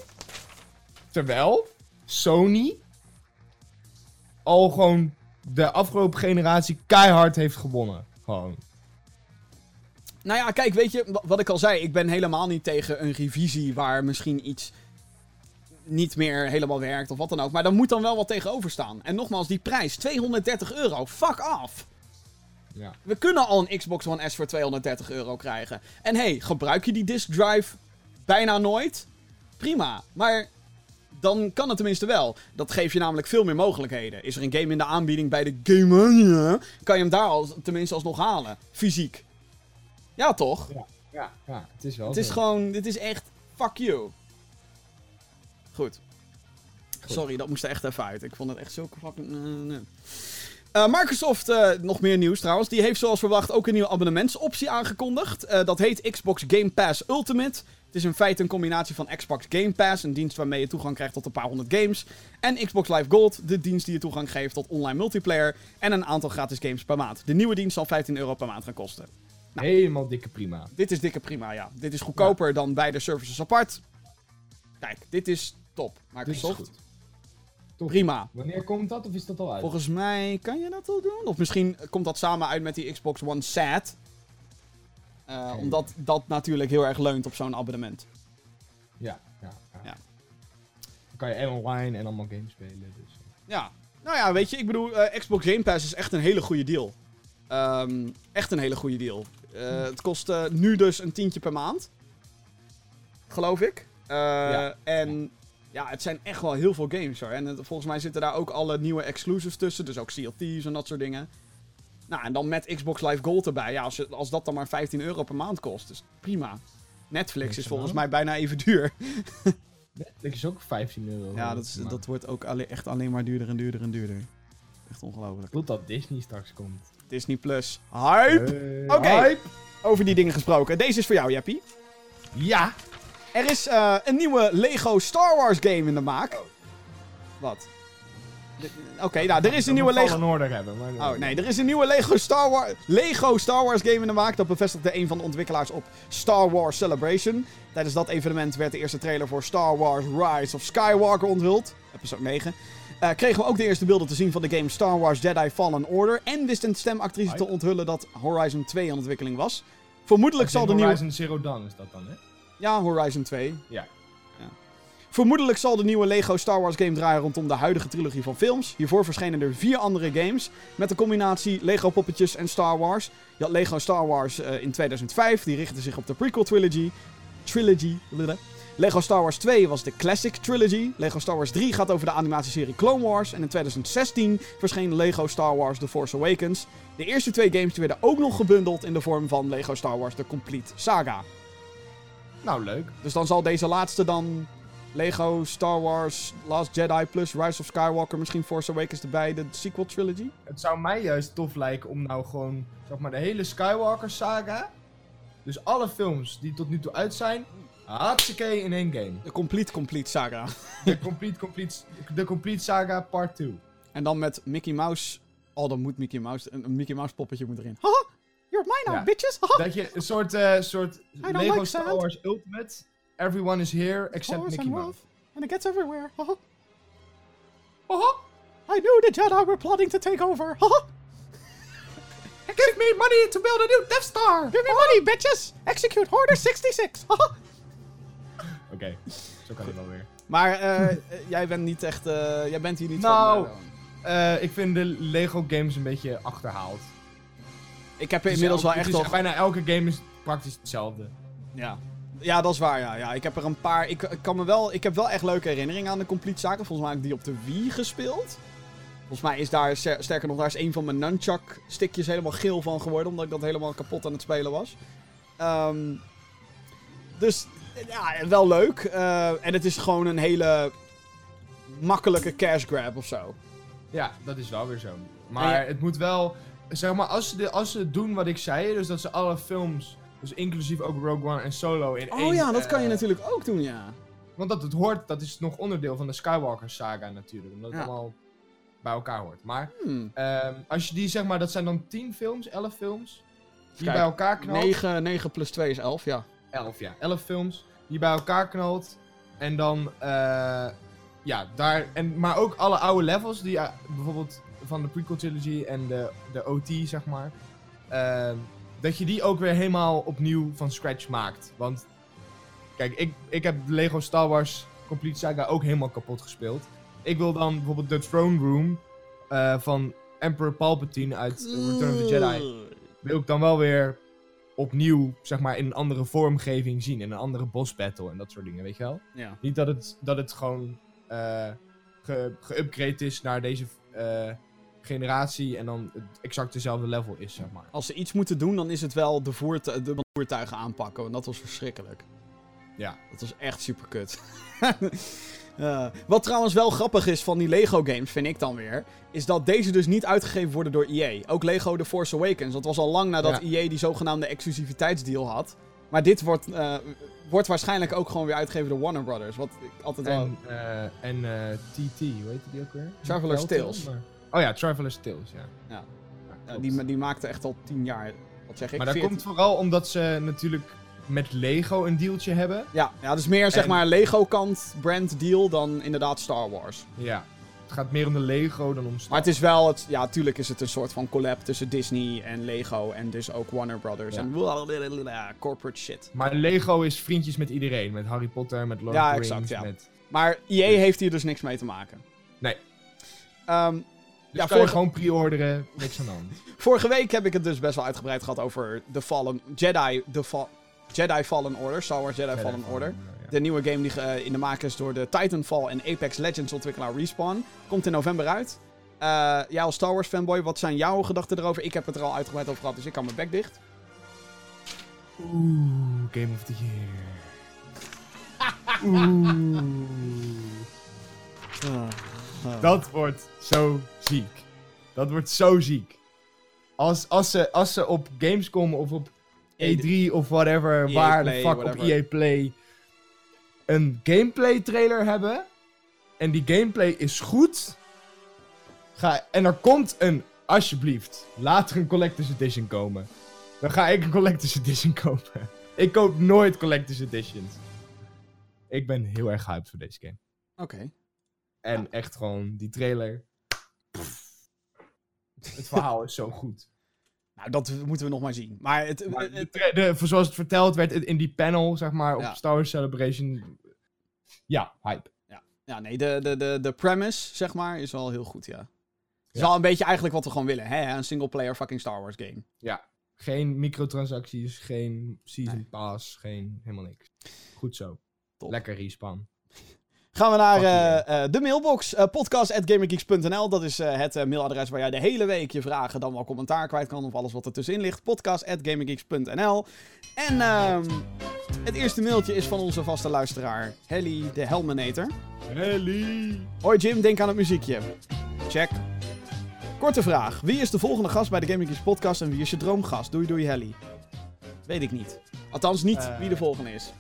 terwijl Sony al gewoon de afgelopen generatie keihard heeft gewonnen. Gewoon.
Nou ja, kijk, weet je, wa- wat ik al zei, ik ben helemaal niet tegen een revisie waar misschien iets niet meer helemaal werkt of wat dan ook. Maar daar moet dan wel wat tegenover staan. En nogmaals, die prijs, 230 euro, fuck af.
Ja.
We kunnen al een Xbox One S voor 230 euro krijgen. En hey, gebruik je die disk drive bijna nooit? Prima, maar dan kan het tenminste wel. Dat geeft je namelijk veel meer mogelijkheden. Is er een game in de aanbieding bij de Game Mania, kan je hem daar al, tenminste alsnog halen. Fysiek. Ja, toch?
Ja, ja, het is wel
Het is gewoon, dit is echt, fuck you. Goed. Sorry, dat moest er echt even uit. Ik vond het echt zo fucking... eh, nee. Eh, Microsoft, eh, nog meer nieuws trouwens, die heeft zoals verwacht ook een nieuwe abonnementsoptie aangekondigd. Dat heet Xbox Game Pass Ultimate. Het is in feite een combinatie van Xbox Game Pass, een dienst waarmee je toegang krijgt tot een paar honderd games. En Xbox Live Gold, de dienst die je toegang geeft tot online multiplayer en een aantal gratis games per maand. De nieuwe dienst zal 15 euro per maand gaan kosten. Nou.
Helemaal dikke prima.
Dit is dikke prima, ja. Dit is goedkoper dan beide services apart. Kijk, dit is top.
Dit is
Microsoft,
goed.
prima.
Wanneer komt dat of is dat al uit?
Volgens mij kan je dat wel doen. Of misschien komt dat samen uit met die Xbox One SAT. Eh. Omdat dat natuurlijk heel erg leunt op zo'n abonnement.
Ja, ja, ja.
Ja.
Dan kan je en online en allemaal games spelen. Dus.
Ja. Nou ja, weet je, ik bedoel, eh, Xbox Game Pass is echt een hele goede deal. Ehm, echt een hele goede deal. Eh, het kost eh, nu dus een tientje per maand. Geloof ik. Eh,
Ja.
En ja, het zijn echt wel heel veel games hoor. En het- volgens mij zitten daar ook alle nieuwe exclusives tussen. Dus ook Thieves en dat soort dingen. Nou, en dan met Xbox Live Gold erbij. Ja, als, als dat dan maar 15 euro per maand kost, is prima. Netflix is volgens mij bijna even duur.
Netflix is ook 15 euro.
Ja, dat, is, dat wordt ook alle- echt alleen maar duurder en duurder en duurder. Echt ongelooflijk.
Totdat Disney straks komt.
Disney Plus. Hype!
Hey,
Oké. Over die dingen gesproken. Deze is voor jou, Jeppie.
Ja!
Er is eh, een nieuwe Lego Star Wars game in de maak. Wat? Oké, nou, er is een nieuwe Lego...
order hebben. Maar
Oh, nee, er is een nieuwe Lego Star, Wars Lego Star Wars game in de maak. Dat bevestigde een van de ontwikkelaars op Star Wars Celebration. Tijdens dat evenement werd de eerste trailer voor Star Wars Rise of Skywalker onthuld. Episode 9. Eh, kregen we ook de eerste beelden te zien van de game Star Wars Jedi Fallen Order. En wist een stemactrice te onthullen dat Horizon 2 in ontwikkeling was. Vermoedelijk zal de nieuwe...
Horizon Zero Dawn is dat dan, hè?
Ja, Horizon 2.
Ja.
Ja. Vermoedelijk zal de nieuwe Lego Star Wars game draaien rondom de huidige trilogie van films. Hiervoor verschenen er vier andere games met de combinatie Lego poppetjes en Star Wars. Je had Lego Star Wars eh, in 2005, die richtte zich op de prequel trilogy. Trilogy. Lego Star Wars 2 was de Classic Trilogy. Lego Star Wars 3 gaat over de animatieserie Clone Wars. En in 2016 verscheen Lego Star Wars The Force Awakens. De eerste twee games werden ook nog gebundeld in de vorm van Lego Star Wars The Complete Saga.
Nou, leuk.
Dus dan zal deze laatste dan Lego Star Wars Last Jedi plus Rise of Skywalker, misschien Force Awakens erbij, de sequel trilogy.
Het zou mij juist tof lijken om nou gewoon, zeg maar, de hele Skywalker saga. Dus alle films die tot nu toe uit zijn, hartstikke in één game.
De complete, complete saga.
De Complete, complete, de complete Saga Part 2.
En dan met Mickey Mouse. Oh, dan moet Mickey Mouse, een, Mickey Mouse poppetje moet erin. Haha, you're mine now,
Ja.
bitches.
Dat je een soort, eh, soort Lego
like
Star. Wars Ultimate. Everyone is here except Mickey
and
Mouse.
wolf, and it gets everywhere. Haha. Haha. I knew the Jedi were plotting to take over. Haha.
Give me money to build a new Death Star!
Give me money, bitches. Execute Order 66. Haha.
Oké, zo kan het wel weer.
Maar eh, eh, jij bent niet echt, eh, jij bent hier niet
Nou,
van. eh,
Eh, ik vind de Lego games een beetje achterhaald.
ik heb er
Het is
inmiddels wel
elke-
echt
het is
al
Bijna elke game is praktisch hetzelfde.
Ja. Ja, dat is waar, ja. ja. Ik heb er een paar... Ik, ik kan me wel... Ik heb wel echt leuke herinneringen aan de Complete Saga. Volgens mij heb ik die op de Wii gespeeld. Volgens mij is daar... ster- Sterker nog, daar is een van mijn nunchuck-stickjes helemaal geel van geworden. Omdat ik dat helemaal kapot aan het spelen was. Ehm, dus, ja, wel leuk. Eh, en het is gewoon een hele makkelijke cash grab of zo.
Ja, dat is wel weer zo. Maar het moet wel... Zeg maar, als ze, de, als ze doen wat ik zei, dus dat ze alle films, dus inclusief ook Rogue One en Solo in één...
Oh ja, dat kan je
eh,
natuurlijk ook doen, ja.
Want dat het hoort, dat is nog onderdeel van de Skywalker saga natuurlijk. Omdat het allemaal bij elkaar hoort. Maar
Hmm.
ehm, als je die zeg maar, dat zijn dan 10 films, 11 films. Die
Kijk,
bij elkaar knalt.
9, 9 plus 2 is 11, ja.
11, ja. 11 films die bij elkaar knalt. En dan, eh, ja, daar. En, maar ook alle oude levels, die eh, bijvoorbeeld van de prequel trilogy en de, de OT, zeg maar. ehm, dat je die ook weer helemaal opnieuw van scratch maakt. Want, kijk, ik, ik heb Lego Star Wars Complete Saga ook helemaal kapot gespeeld. Ik wil dan bijvoorbeeld de Throne Room eh, van Emperor Palpatine uit Return of the Jedi wil ik dan wel weer opnieuw, zeg maar, in een andere vormgeving zien. In een andere boss battle en dat soort dingen, weet je wel?
Ja.
Niet dat het, dat het gewoon ge- geüpgrade is naar deze eh, generatie en dan exact dezelfde level is, zeg maar.
Als ze iets moeten doen, dan is het wel de, voertu- de voertuigen aanpakken. Want dat was verschrikkelijk.
Ja.
Dat was echt super kut. Eh, wat trouwens wel grappig is van die Lego games, vind ik dan weer, is dat deze dus niet uitgegeven worden door EA. Ook Lego The Force Awakens. Dat was al lang nadat
Ja.
EA die zogenaamde exclusiviteitsdeal had. Maar dit wordt, eh, wordt waarschijnlijk ook gewoon weer uitgegeven door Warner Brothers. Wat ik altijd wel...
En, eh, en TT, hoe heet die ook weer?
Traveler's Tales.
maar- Oh ja, Traveler's Tales, ja.
Ja.
Ja,
Ja, die, die maakte echt al tien jaar, wat zeg ik?
maar dat
14.
komt vooral omdat ze natuurlijk met Lego een dealtje hebben.
Ja, ja, dus meer zeg maar Lego-kant brand deal dan inderdaad Star Wars.
Ja. Het gaat meer om de Lego dan om Star
Maar het is wel, het, ja, tuurlijk is het een soort van collab tussen Disney en Lego en dus ook Warner Brothers
Ja.
en blablabla, corporate shit.
Maar Lego is vriendjes met iedereen. Met Harry Potter, met Lord
Ja,
of the
exact,
Rings,
ja.
met...
Maar EA heeft hier dus niks mee te maken.
Nee.
Ehm,
Dus
Ja,
kan je gewoon pre-orderen, niks aan de hand.
vorige week heb ik het dus best wel uitgebreid gehad over The Fallen Jedi, The Fa- Jedi Fallen Order, Star Wars Jedi, Fallen Order.
Ja.
De nieuwe game die eh, in de maak is door de Titanfall en Apex Legends ontwikkelaar Respawn. Komt in november uit. Eh jij als Star Wars fanboy, wat zijn jouw gedachten erover? Ik heb het er al uitgebreid over gehad, dus ik kan mijn bek dicht.
Oeh, Game of the Year. Oeh. Dat wordt zo ziek. Dat wordt zo ziek. Als, als, ze, als ze op Gamescom of op E3 of whatever,
EA
waar
E Play,
de fuck
whatever.
op EA Play, een gameplay trailer hebben. En die gameplay is goed. Ga, en er komt een, alsjeblieft, laat er een Collector's Edition komen. Dan ga ik een Collector's Edition kopen. Ik koop nooit Collector's Editions. Ik ben heel erg hyped voor deze game.
Oké.
En echt gewoon, die trailer. Het verhaal is zo goed.
Nou, dat moeten we nog maar zien. Maar het,
Maar
het-
de zoals het verteld werd in die panel, zeg maar, op
Ja.
Star Wars Celebration. Ja, hype.
ja, nee, de, de, de, de premise, zeg maar, is wel heel goed, ja. Het is
Ja.
wel een beetje eigenlijk wat we gewoon willen, hè? Een single-player fucking Star Wars game.
Geen microtransacties, geen season
Nee.
pass, geen helemaal niks. Goed zo.
Top.
Lekker respawn.
Gaan we naar eh, eh, de mailbox. eh podcast.gamergeeks.nl. Dat is het mailadres waar jij de hele week je vragen, dan wel commentaar kwijt kan. Of alles wat er tussenin ligt. Podcast.gamergeeks.nl. En ehm, het eerste mailtje is van onze vaste luisteraar, Helly de Helmenator.
Helly!
Hoi Jim, denk aan het muziekje. Check. Korte vraag. Wie is de volgende gast bij de Gaming Geeks podcast en wie is je droomgast? Doei doei Helly. Weet ik niet. Althans niet wie de volgende is.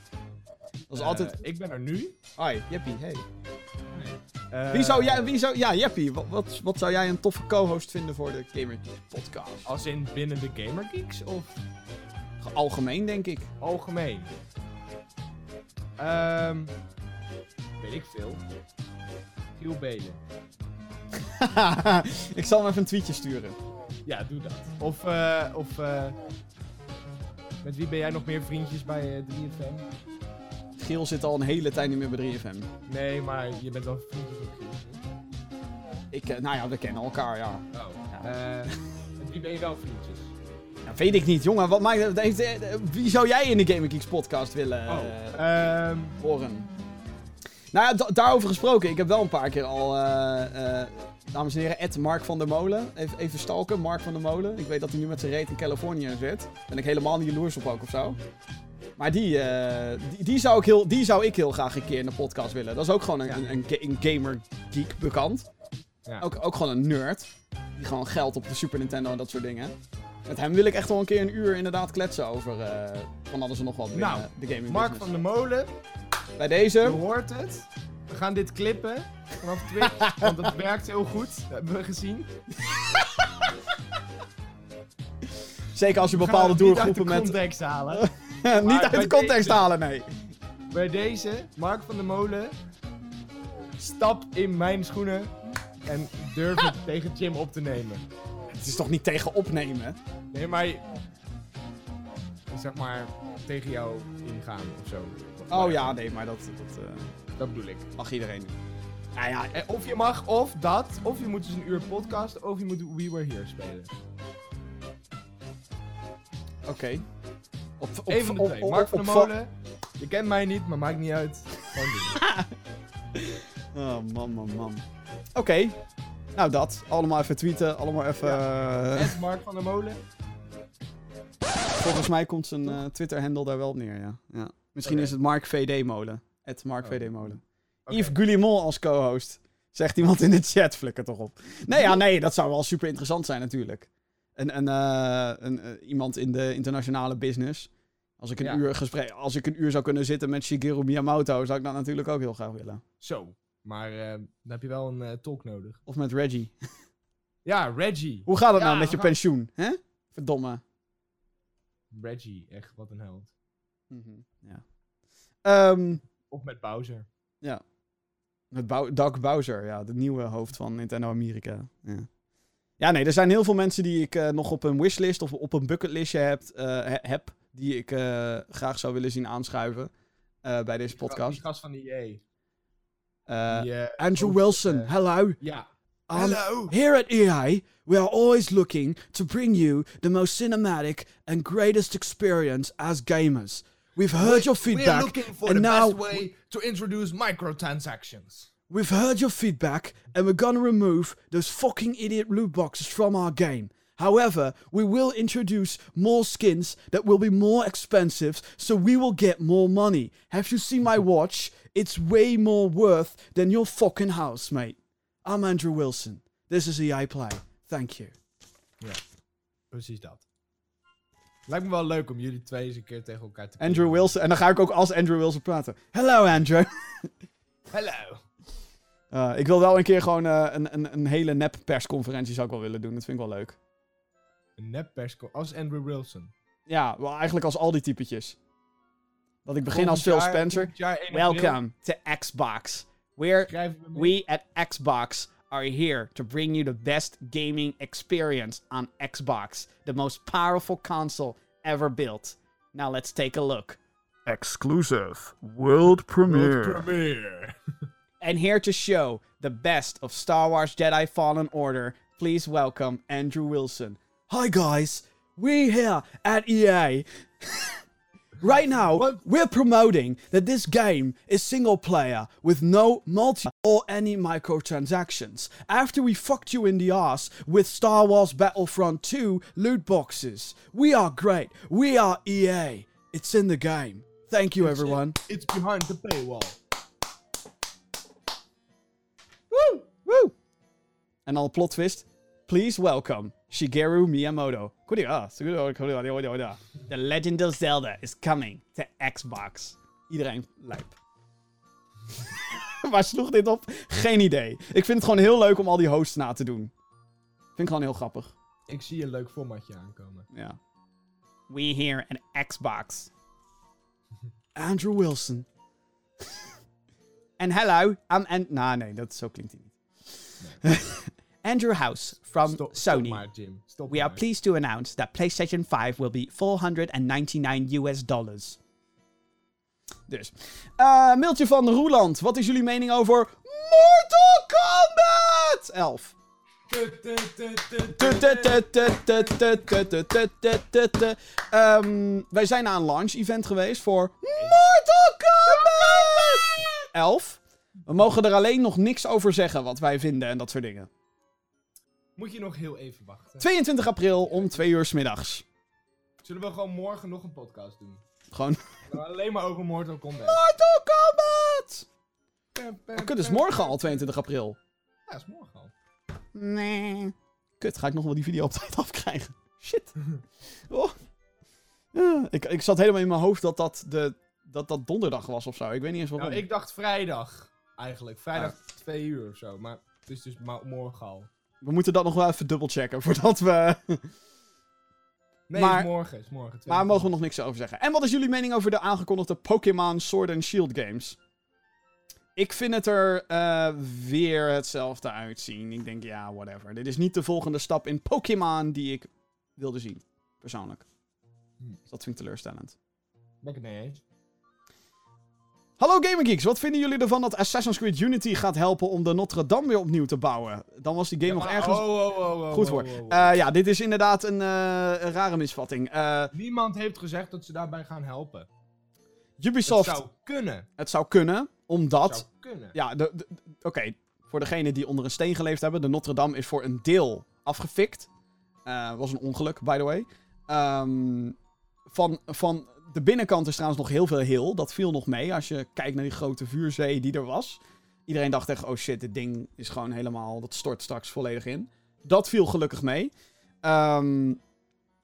Dat is altijd...
ik ben er nu.
Hoi, Jeppie, hey.
Eh,
Wie zou jij, wie zou, ja, Jeppie, wat, wat, wat zou jij een toffe co-host vinden voor de Gamer Geeks podcast?
Als in binnen de Gamer Geeks of
Algemeen, denk ik.
algemeen? Ehm weet ik veel. Giel Belen.
ik zal hem even een tweetje sturen.
Ja, doe dat. Of, eh, of eh, met wie ben jij nog meer vriendjes bij eh 3FM?
Giel zit al een hele tijd niet meer bij 3FM.
Nee, maar je bent wel vriendjes met Giel.
Ik, eh, nou ja, we kennen elkaar, ja.
Oh.
Ja.
Eh, met wie ben je wel vriendjes?
ja weet ik niet, jongen. Wat maakt het, heeft, eh, wie zou jij in de Gaming Geeks podcast willen
Oh.
eh,
Ehm,
horen? Nou ja, da- daarover gesproken. Ik heb wel een paar keer al, eh, eh, dames en heren, Ed Mark van der Molen. Even, even stalken, Mark van der Molen. Ik weet dat hij nu met zijn reet in Californië zit. Ben ik helemaal niet jaloers op ook of zo. Maar die, eh, die, die, zou ik heel, die zou ik heel graag een keer in de podcast willen. Dat is ook gewoon een,
Ja.
een, een, ga- een gamer geek bekend.
ja.
Ook, ook gewoon een nerd. Die gewoon geld op de Super Nintendo en dat soort dingen. Met hem wil ik echt wel een keer een uur inderdaad kletsen over eh, van alles en nog wat binnen
Nou,
de gaming
Mark
business.
van der Molen,
Bij
je
deze,
hoort het. We gaan dit clippen vanaf Twitch, want het werkt heel goed. Dat hebben we gezien.
zeker als je bepaalde doelgroepen
de
met...
context halen.
niet uit de context
deze-
halen, nee.
Bij deze, Mark van der Molen, stap in mijn schoenen en durf het tegen Jim op te nemen.
Het is toch niet tegen opnemen?
Nee, maar... Zeg maar, tegen jou ingaan of zo.
Oh ja, nee, maar dat, dat eh,
Dat bedoel ik.
mag iedereen. Nou ja,
Eh, Of je mag, of dat, of je moet dus een uur podcast, of je moet We Were Here spelen.
oké. Op, op,
de
op-
twee.
op-
Mark van der Molen, je kent mij niet, maar maakt niet uit. Gewoon doen.
Oh, man, man, man. Oké. Nou, dat. Allemaal even tweeten. Allemaal even... eh,
Ed Mark van der Molen.
volgens mij komt zijn eh, Twitter-handle daar wel op neer, ja. ja. Misschien is het Mark VD Molen. Het Mark
Oh.
VD Molen. Yves als co-host. Zegt iemand in de chat, flikker toch op. Nee, ja, nee, dat zou wel super interessant zijn natuurlijk. Een, een, eh, een, eh, iemand in de internationale business. Als ik, een
Ja.
uur gesprek, als ik een uur zou kunnen zitten met Shigeru Miyamoto, zou ik dat natuurlijk ook heel graag willen.
Zo. Maar eh, dan heb je wel een eh, tolk nodig.
Of met Reggie.
Ja, Reggie.
Hoe gaat het
Ja,
nou met je pensioen? Hè? Verdomme.
Reggie, echt wat een held.
Mhm, ja. Ehm,
Of met Bowser.
met Bou- Doug Bowser, ja, de nieuwe hoofd van Nintendo Amerika. Ja. Ja, nee, er zijn heel veel mensen die ik eh, nog op een wishlist of op een bucketlistje heb, eh, he- heb die ik eh, graag zou willen zien aanschuiven eh, bij deze
Die
podcast.
gast van de EA.
Eh,
Die, eh,
Andrew
ook,
Wilson, hello.
ja.
Um,
Hello.
Here at EA, we are always looking to bring you the most cinematic and greatest experience as gamers. We've heard your
We are
feedback.
looking for
and
the
now-
best way to introduce microtransactions.
We've heard your feedback, and we're gonna remove those fucking idiot loot boxes from our game. However, we will introduce more skins that will be more expensive, so we will get more money. Have you seen my watch? It's way more worth than your fucking house, mate. I'm Andrew Wilson. This is EA Play. Thank you. Yeah.
Precies dat. Lijkt me wel leuk om jullie twee eens een keer tegen elkaar te
Andrew. Wilson. En dan ga ik ook als Andrew Wilson praten. Hello, Andrew.
Hello.
Uh, ik wil wel een keer gewoon eh, een, een, een hele nep persconferentie zou ik wel willen doen. Dat vind ik wel leuk.
Een neppersco als Andrew Wilson.
Ja, wel eigenlijk als al die typetjes. Dat ik begin als Phil Spencer.
volgend jaar 1 april
Welcome to Xbox. We're,
we
at Xbox are here to bring you the best gaming experience on Xbox. The most powerful console ever built. Now let's take a look. Exclusive World
World premiere.
And here to show the best of Star Wars Jedi Fallen Order, please welcome Andrew Wilson. Hi guys, we here at EA. right now,
What?
we're promoting that this game is single player with no multi or any microtransactions. After we fucked you in the ass with Star Wars Battlefront 2 loot boxes. We are great. We are EA. It's in the game. Thank you, everyone.
It's behind the paywall.
Woo! Woo! En dan plot twist. Please welcome Shigeru Miyamoto. The Legend of Zelda is coming to Xbox. Iedereen lijp. Waar sloeg dit op? Geen idee. Ik vind het gewoon heel leuk om al die hosts na te doen. Vind ik gewoon heel grappig.
Ik zie een leuk formatje aankomen.
Ja. We here at Xbox. Andrew Wilson. En hello, I'm... And nah, nee, dat, zo klinkt hij niet. Andrew House from
Stop,
Sony.
Stop maar,
We are
maar.
pleased to announce that PlayStation 5 will be 499 US dollars. Dus. eh mailtje van Roeland. Wat is jullie mening over Mortal Kombat 11? Ehm, wij zijn naar een launch event geweest voor Mortal Kombat 11. We mogen er alleen nog niks over zeggen wat wij vinden en dat soort dingen.
Moet je nog heel even wachten.
22 april om 2 uur 's middags.
Zullen we gewoon morgen nog een podcast doen?
Gewoon
Dan alleen maar over Mortal Kombat.
Mortal Kombat! Oh, kut, is morgen al 22 april.
Ja, is morgen al.
Nee. Kut, ga ik nog wel die video op tijd afkrijgen? Shit. Oh. Ja, ik, ik zat helemaal in mijn hoofd dat dat, de, dat dat donderdag was of zo. Ik weet niet eens waarom.
Nou, ik dacht vrijdag. Eigenlijk. Vrijdag 2 uur of zo. Maar het is dus morgen al.
We moeten dat nog wel even dubbelchecken voordat we...
Nee,
Maar-
is morgen. Is morgen.
maar daar mogen we nog niks over zeggen. En wat is jullie mening over de aangekondigde Pokémon Sword and Shield games? Ik vind het er eh, weer hetzelfde uitzien. Ik denk, ja, whatever. Dit is niet de volgende stap in Pokémon die ik wilde zien. Persoonlijk.
Hm.
Dus dat vind ik teleurstellend.
Ben ik het mee eens.
Hallo Gaming Geeks, wat vinden jullie ervan dat Assassin's Creed Unity gaat helpen om de Notre Dame weer opnieuw te bouwen? Dan was die game
Ja,
nog ergens...
Oh, oh, oh, oh,
Goed voor. Eh, ja, dit is inderdaad een, een rare misvatting. Eh,
Niemand heeft gezegd dat ze daarbij gaan helpen.
Ubisoft,
Het zou kunnen.
het zou kunnen,
Het
omdat...
zou kunnen.
Ja, Oké, voor degenen die onder een steen geleefd hebben, de Notre Dame is voor een deel afgefikt. Was een ongeluk, by the way. Ehm, van, van de binnenkant is trouwens nog heel veel heel. Dat viel nog mee als je kijkt naar die grote vuurzee die er was. Iedereen dacht echt, oh shit, dit ding is gewoon helemaal, dat stort straks volledig in. Dat viel gelukkig mee. Ehm,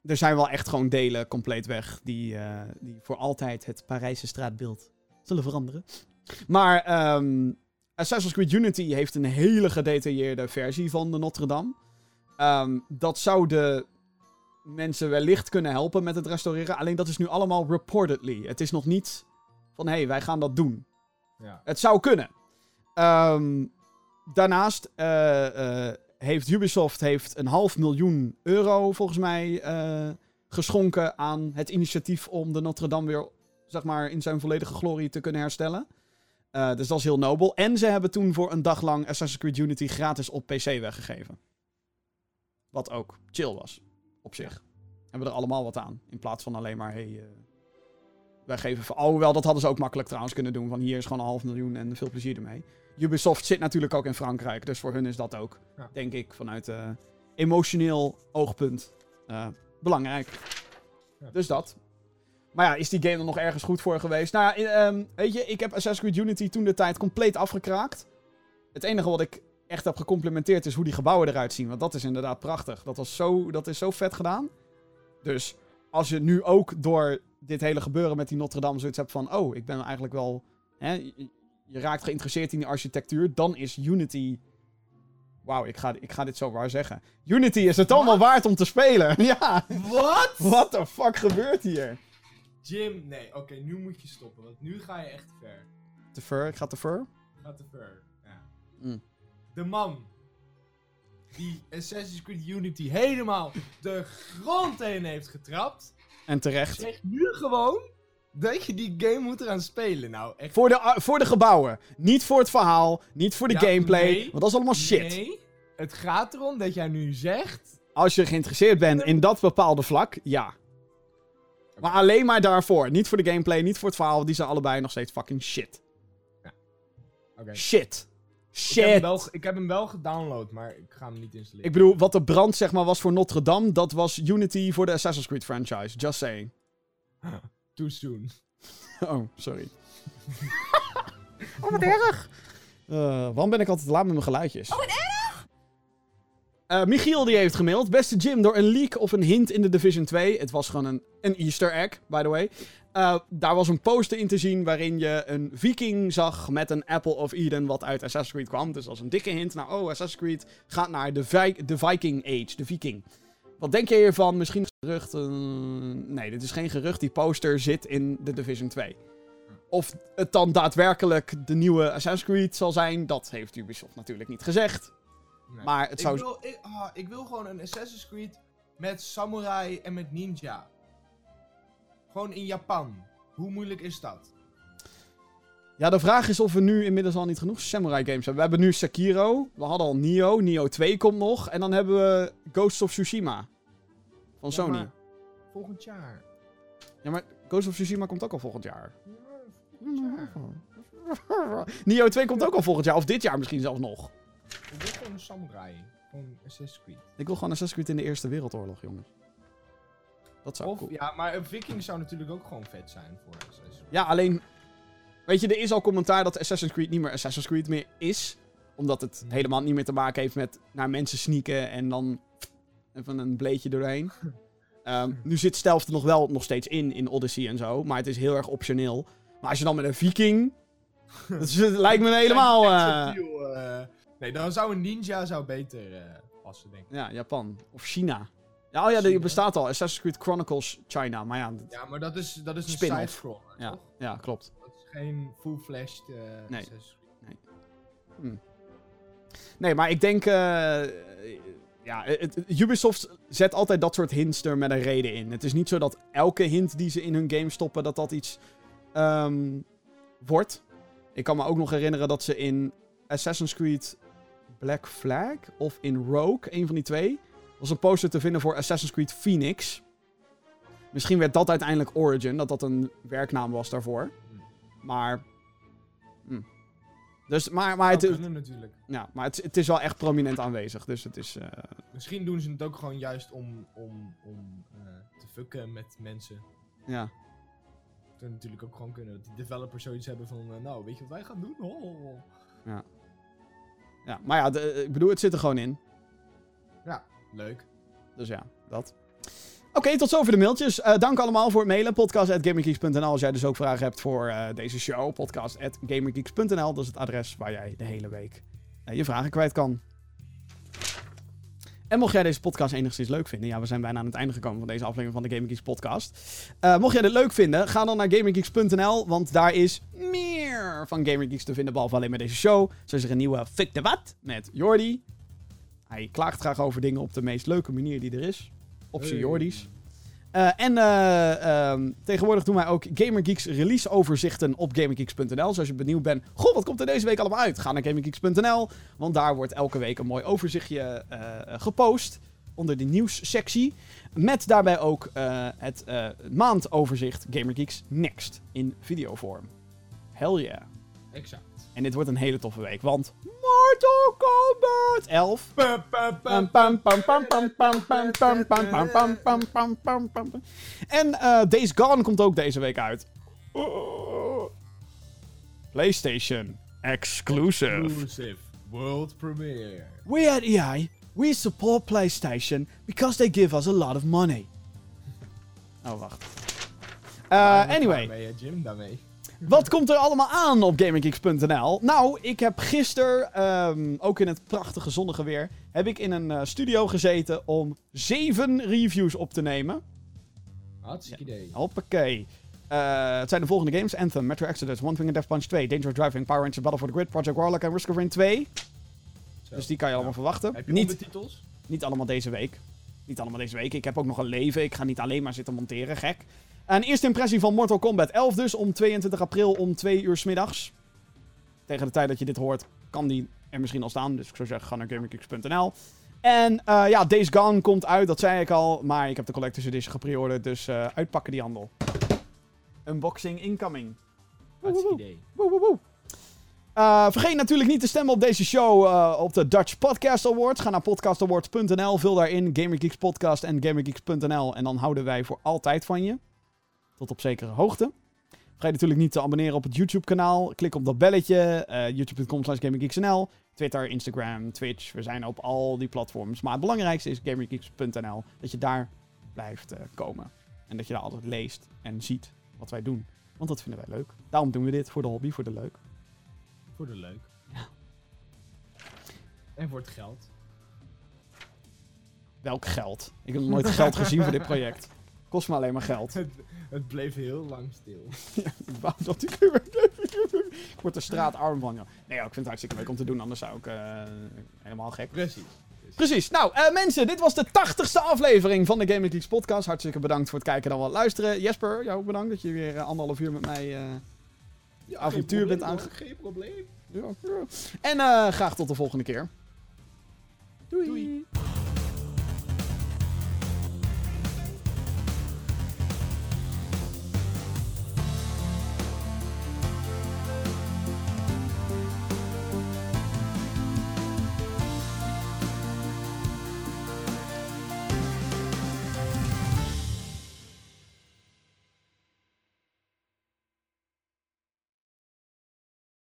er zijn wel echt gewoon delen compleet weg die, eh, die voor altijd het Parijse straatbeeld zullen veranderen. Maar ehm, Assassin's Creed Unity heeft een hele gedetailleerde versie van de Notre Dame. Ehm, dat zou de mensen wellicht kunnen helpen met het restaureren. Alleen dat is nu allemaal reportedly. Het is nog niet van, hé, hey, wij gaan dat doen.
Ja.
Het zou kunnen. Ehm, daarnaast eh, eh, heeft Ubisoft heeft een half miljoen euro volgens mij eh, geschonken aan het initiatief om de Notre Dame weer zeg maar, in zijn volledige glorie te kunnen herstellen. Dus dat is heel nobel. En ze hebben toen voor een dag lang Assassin's Creed Unity gratis op PC weggegeven. Wat ook chill was, op zich. Hebben er allemaal wat aan. In plaats van alleen maar, hey, eh, wij geven... voor- Oh, wel, dat hadden ze ook makkelijk trouwens kunnen doen. Van hier is gewoon een half miljoen en veel plezier ermee. Ubisoft zit natuurlijk ook in Frankrijk. Dus voor hun is dat ook,
Ja.
denk ik, vanuit eh, emotioneel oogpunt eh, belangrijk.
Ja.
Dus dat. Maar ja, is die game er nog ergens goed voor geweest? Nou ja, in- ehm, weet je, ik heb Assassin's Creed Unity toen de tijd compleet afgekraakt. Het enige wat ik echt heb gecomplimenteerd is hoe die gebouwen eruit zien. Want dat is inderdaad prachtig. Dat, was zo, dat is zo vet gedaan. Dus als je nu ook door dit hele gebeuren met die Notre Dame zoiets hebt van... Oh, ik ben eigenlijk wel... Hè, je, raakt geïnteresseerd in die architectuur. Dan is Unity... Wauw, ik ga, ik ga dit zo waar zeggen. Unity is het allemaal waard om te spelen. Ja,
Wat?
what the fuck gebeurt hier?
Jim, nee, oké, nu moet je stoppen, want nu ga je echt te ver.
Te ver, ik ga te ver.
Gaat te ver. Ja.
Mm.
De man die Assassin's Creed Unity helemaal de grond heen heeft getrapt,
En terecht.
zegt nu gewoon dat je die game moet gaan spelen. Nou, echt.
Voor de, voor de gebouwen. Niet voor het verhaal. Niet voor de
Ja,
gameplay.
nee.
Want dat is allemaal shit.
Nee, het gaat erom dat jij nu zegt.
Als je geïnteresseerd bent in dat bepaalde vlak, ja. Maar alleen maar daarvoor. Niet voor de gameplay, niet voor het verhaal. Die zijn allebei nog steeds fucking shit.
Oké.
Shit.
Ik, heb hem
Shit.
wel, ik heb hem wel gedownload, maar ik ga hem niet installeren.
Ik bedoel, wat de brand zeg maar was voor Notre Dame, dat was Unity voor de Assassin's Creed franchise. Just saying.
Too soon.
Oh, sorry. oh, wat erg. Eh, waarom ben ik altijd laat met mijn geluidjes? Oh, wat erg! Michiel die heeft gemaild. Beste Jim, door een leak of een hint in de Division 2. Het was gewoon een, een easter egg, by the way. Eh, daar was een poster in te zien waarin je een viking zag met een Apple of Eden wat uit Assassin's Creed kwam. Dus dat was een dikke hint naar, oh, Assassin's Creed gaat naar de, Vi- de Viking Age, de viking. Wat denk je hiervan? Misschien gerucht. eh, nee, dit is geen gerucht. Die poster zit in de Division 2. Of het dan daadwerkelijk de nieuwe Assassin's Creed zal zijn, dat heeft Ubisoft natuurlijk niet gezegd.
Nee.
Maar het zou.
Ik, wil, ik, ah, ik wil gewoon een Assassin's Creed met samurai en met ninja. Gewoon in Japan. Hoe moeilijk is dat?
Ja, de vraag is of we nu inmiddels al niet genoeg samurai games hebben. We hebben nu Sekiro, we hadden al Nioh, Nioh 2 komt nog. En dan hebben we Ghost of Tsushima. Van
Ja,
Sony.
volgend jaar.
Ja, maar Ghost of Tsushima komt ook al volgend jaar.
Ja, volgend jaar.
Nioh 2 komt ook al volgend jaar, of dit jaar misschien zelfs nog.
Ik wil gewoon een samurai. Gewoon Assassin's Creed.
Ik wil gewoon Assassin's Creed in de Eerste Wereldoorlog, jongens. Dat zou
Of,
cool.
ja, maar een viking zou natuurlijk ook gewoon vet zijn voor Assassin's Creed.
Ja, alleen. Weet je, er is al commentaar dat Assassin's Creed niet meer Assassin's Creed meer is. Omdat het
Hmm.
helemaal niet meer te maken heeft met naar mensen sneaken en dan even een bleedje doorheen. Ehm, nu zit stealth er nog wel nog steeds in, in Odyssey en zo. Maar het is heel erg optioneel. Maar als je dan met een viking... dat is- lijkt me helemaal... Eh.
Nee, dan zou een ninja zou beter eh, passen, denk ik.
ja, Japan. Of China. Ja, oh ja, die bestaat al. Assassin's Creed Chronicles China. Maar ja, dat-
Ja, maar dat is, dat is een
Spin-off.
side-scroller,
ja,
toch?
ja, klopt.
Dat is geen full-fledged eh
Nee.
Assassin's Creed.
Nee, maar ik denk. eh, ja, het, Ubisoft zet altijd dat soort hints er met een reden in. Het is niet zo dat elke hint die ze in hun game stoppen, dat dat iets ehm, wordt. Ik kan me ook nog herinneren dat ze in Assassin's Creed Black Flag of in Rogue, een van die twee, was een poster te vinden voor Assassin's Creed Phoenix. Misschien werd dat uiteindelijk Origin, dat dat een werknaam was daarvoor. Maar. hm. Dus, maar, maar het,
natuurlijk.
ja, maar het, het is wel echt prominent aanwezig. Dus het is. eh,
Misschien doen ze het ook gewoon juist om, om, om eh, te fucken met mensen.
ja.
Het zou natuurlijk ook gewoon kunnen dat die developers zoiets hebben van, eh, nou, weet je wat wij gaan doen? Oh.
Ja. Ja, maar ja, de- ik bedoel, het zit er gewoon in.
Leuk.
Dus ja, dat. Oké, tot zover de mailtjes. Eh, dank allemaal voor het mailen. Podcast.gamergeeks.nl als jij dus ook vragen hebt voor eh, deze show. Podcast.gamergeeks.nl, dat is het adres waar jij de hele week eh, je vragen kwijt kan. En mocht jij deze podcast enigszins leuk vinden, ja, we zijn bijna aan het einde gekomen van deze aflevering van de Gaming podcast. Mocht jij dit leuk vinden, ga dan naar gaminggeeks.nl, want daar is meer van Gaming te vinden, behalve alleen maar deze show. Zo is er een nieuwe Fik de Wat met Jordi. Hij klaagt graag over dingen op de meest leuke manier die er is. Op zijn
Hey.
Jordi's. Eh, en eh, ehm, tegenwoordig doen wij ook GamerGeeks release overzichten op GamerGeeks.nl. Dus als je benieuwd bent, goh, wat komt er deze week allemaal uit? Ga naar GamerGeeks.nl, want daar wordt elke week een mooi overzichtje eh, gepost onder de nieuwssectie. Met daarbij ook het maandoverzicht GamerGeeks Next in videovorm. Hell yeah.
Exact.
En dit wordt een hele toffe week, want Mortal Kombat 11. En Days Gone komt ook deze week uit. PlayStation exclusive.
Exclusive world premiere.
We at EA, we support PlayStation because they give us a lot of money. Oh, wacht. Anyway.
Jim, daarmee.
Wat komt er allemaal aan op GamingGeeks.nl? Nou, ik heb gisteren, ehm, ook in het prachtige zonnige weer, heb ik in een eh, studio gezeten om zeven reviews op te nemen.
Hartstikke idee.
Hoppakee. Eh, het zijn de volgende games. Anthem, Metro Exodus, One Thing and Death Punch 2, Dangerous Driving, Power Rangers Battle for the Grid, Project Warlock en Risk of Rain 2.
Zo.
Dus die kan je allemaal verwachten.
Heb je
Niet,
ondertitels?
niet allemaal deze week. Niet allemaal deze week. Ik heb ook nog een leven. Ik ga niet alleen maar zitten monteren, gek. Een eerste impressie van Mortal Kombat 11 dus om 22 april om 2 uur 's middags. Tegen de tijd dat je dit hoort kan die er misschien al staan. Dus ik zou zeggen, ga naar gamerkicks.nl. En eh, ja, Days Gone komt uit, dat zei ik al. Maar ik heb de Collector's Edition gepreorderd, dus eh, uitpakken die handel. Unboxing incoming.
Hartstikke idee.
Woe, woe, woe. Eh, vergeet natuurlijk niet te stemmen op deze show eh, op de Dutch Podcast Awards. Ga naar podcastawards.nl, vul daarin Gamergeeks Podcast en Gamergeeks.nl. En dan houden wij voor altijd van je. Tot op zekere hoogte. Vergeet natuurlijk niet te abonneren op het YouTube kanaal. Klik op dat belletje. eh, youtube.com slash. Twitter, Instagram, Twitch. We zijn op al die platforms. Maar het belangrijkste is GamerGeeks.nl. Dat je daar blijft eh, komen. En dat je daar altijd leest en ziet wat wij doen. Want dat vinden wij leuk. Daarom doen we dit. Voor de hobby, voor de leuk.
Voor de leuk.
Ja.
En voor het geld.
Welk geld? Ik heb nog nooit geld gezien voor dit project. Kost me alleen maar geld.
Het, het bleef heel lang stil.
Ik wou dat ik... ik word er straatarm van. joh. Nee, joh, ik vind het hartstikke leuk om te doen. Anders zou ik eh, helemaal gek.
Precies.
Precies. Nou, eh, mensen, dit was de tachtigste aflevering van de Gaming Geeks podcast. Hartstikke bedankt voor het kijken en dan wel luisteren. Jesper, jou ook bedankt dat je weer eh, anderhalf uur met mij...
Ja,
avontuur bent
probleem,
aange-
hoor, Geen probleem.
ja, ja. En graag tot de volgende keer.
Doei.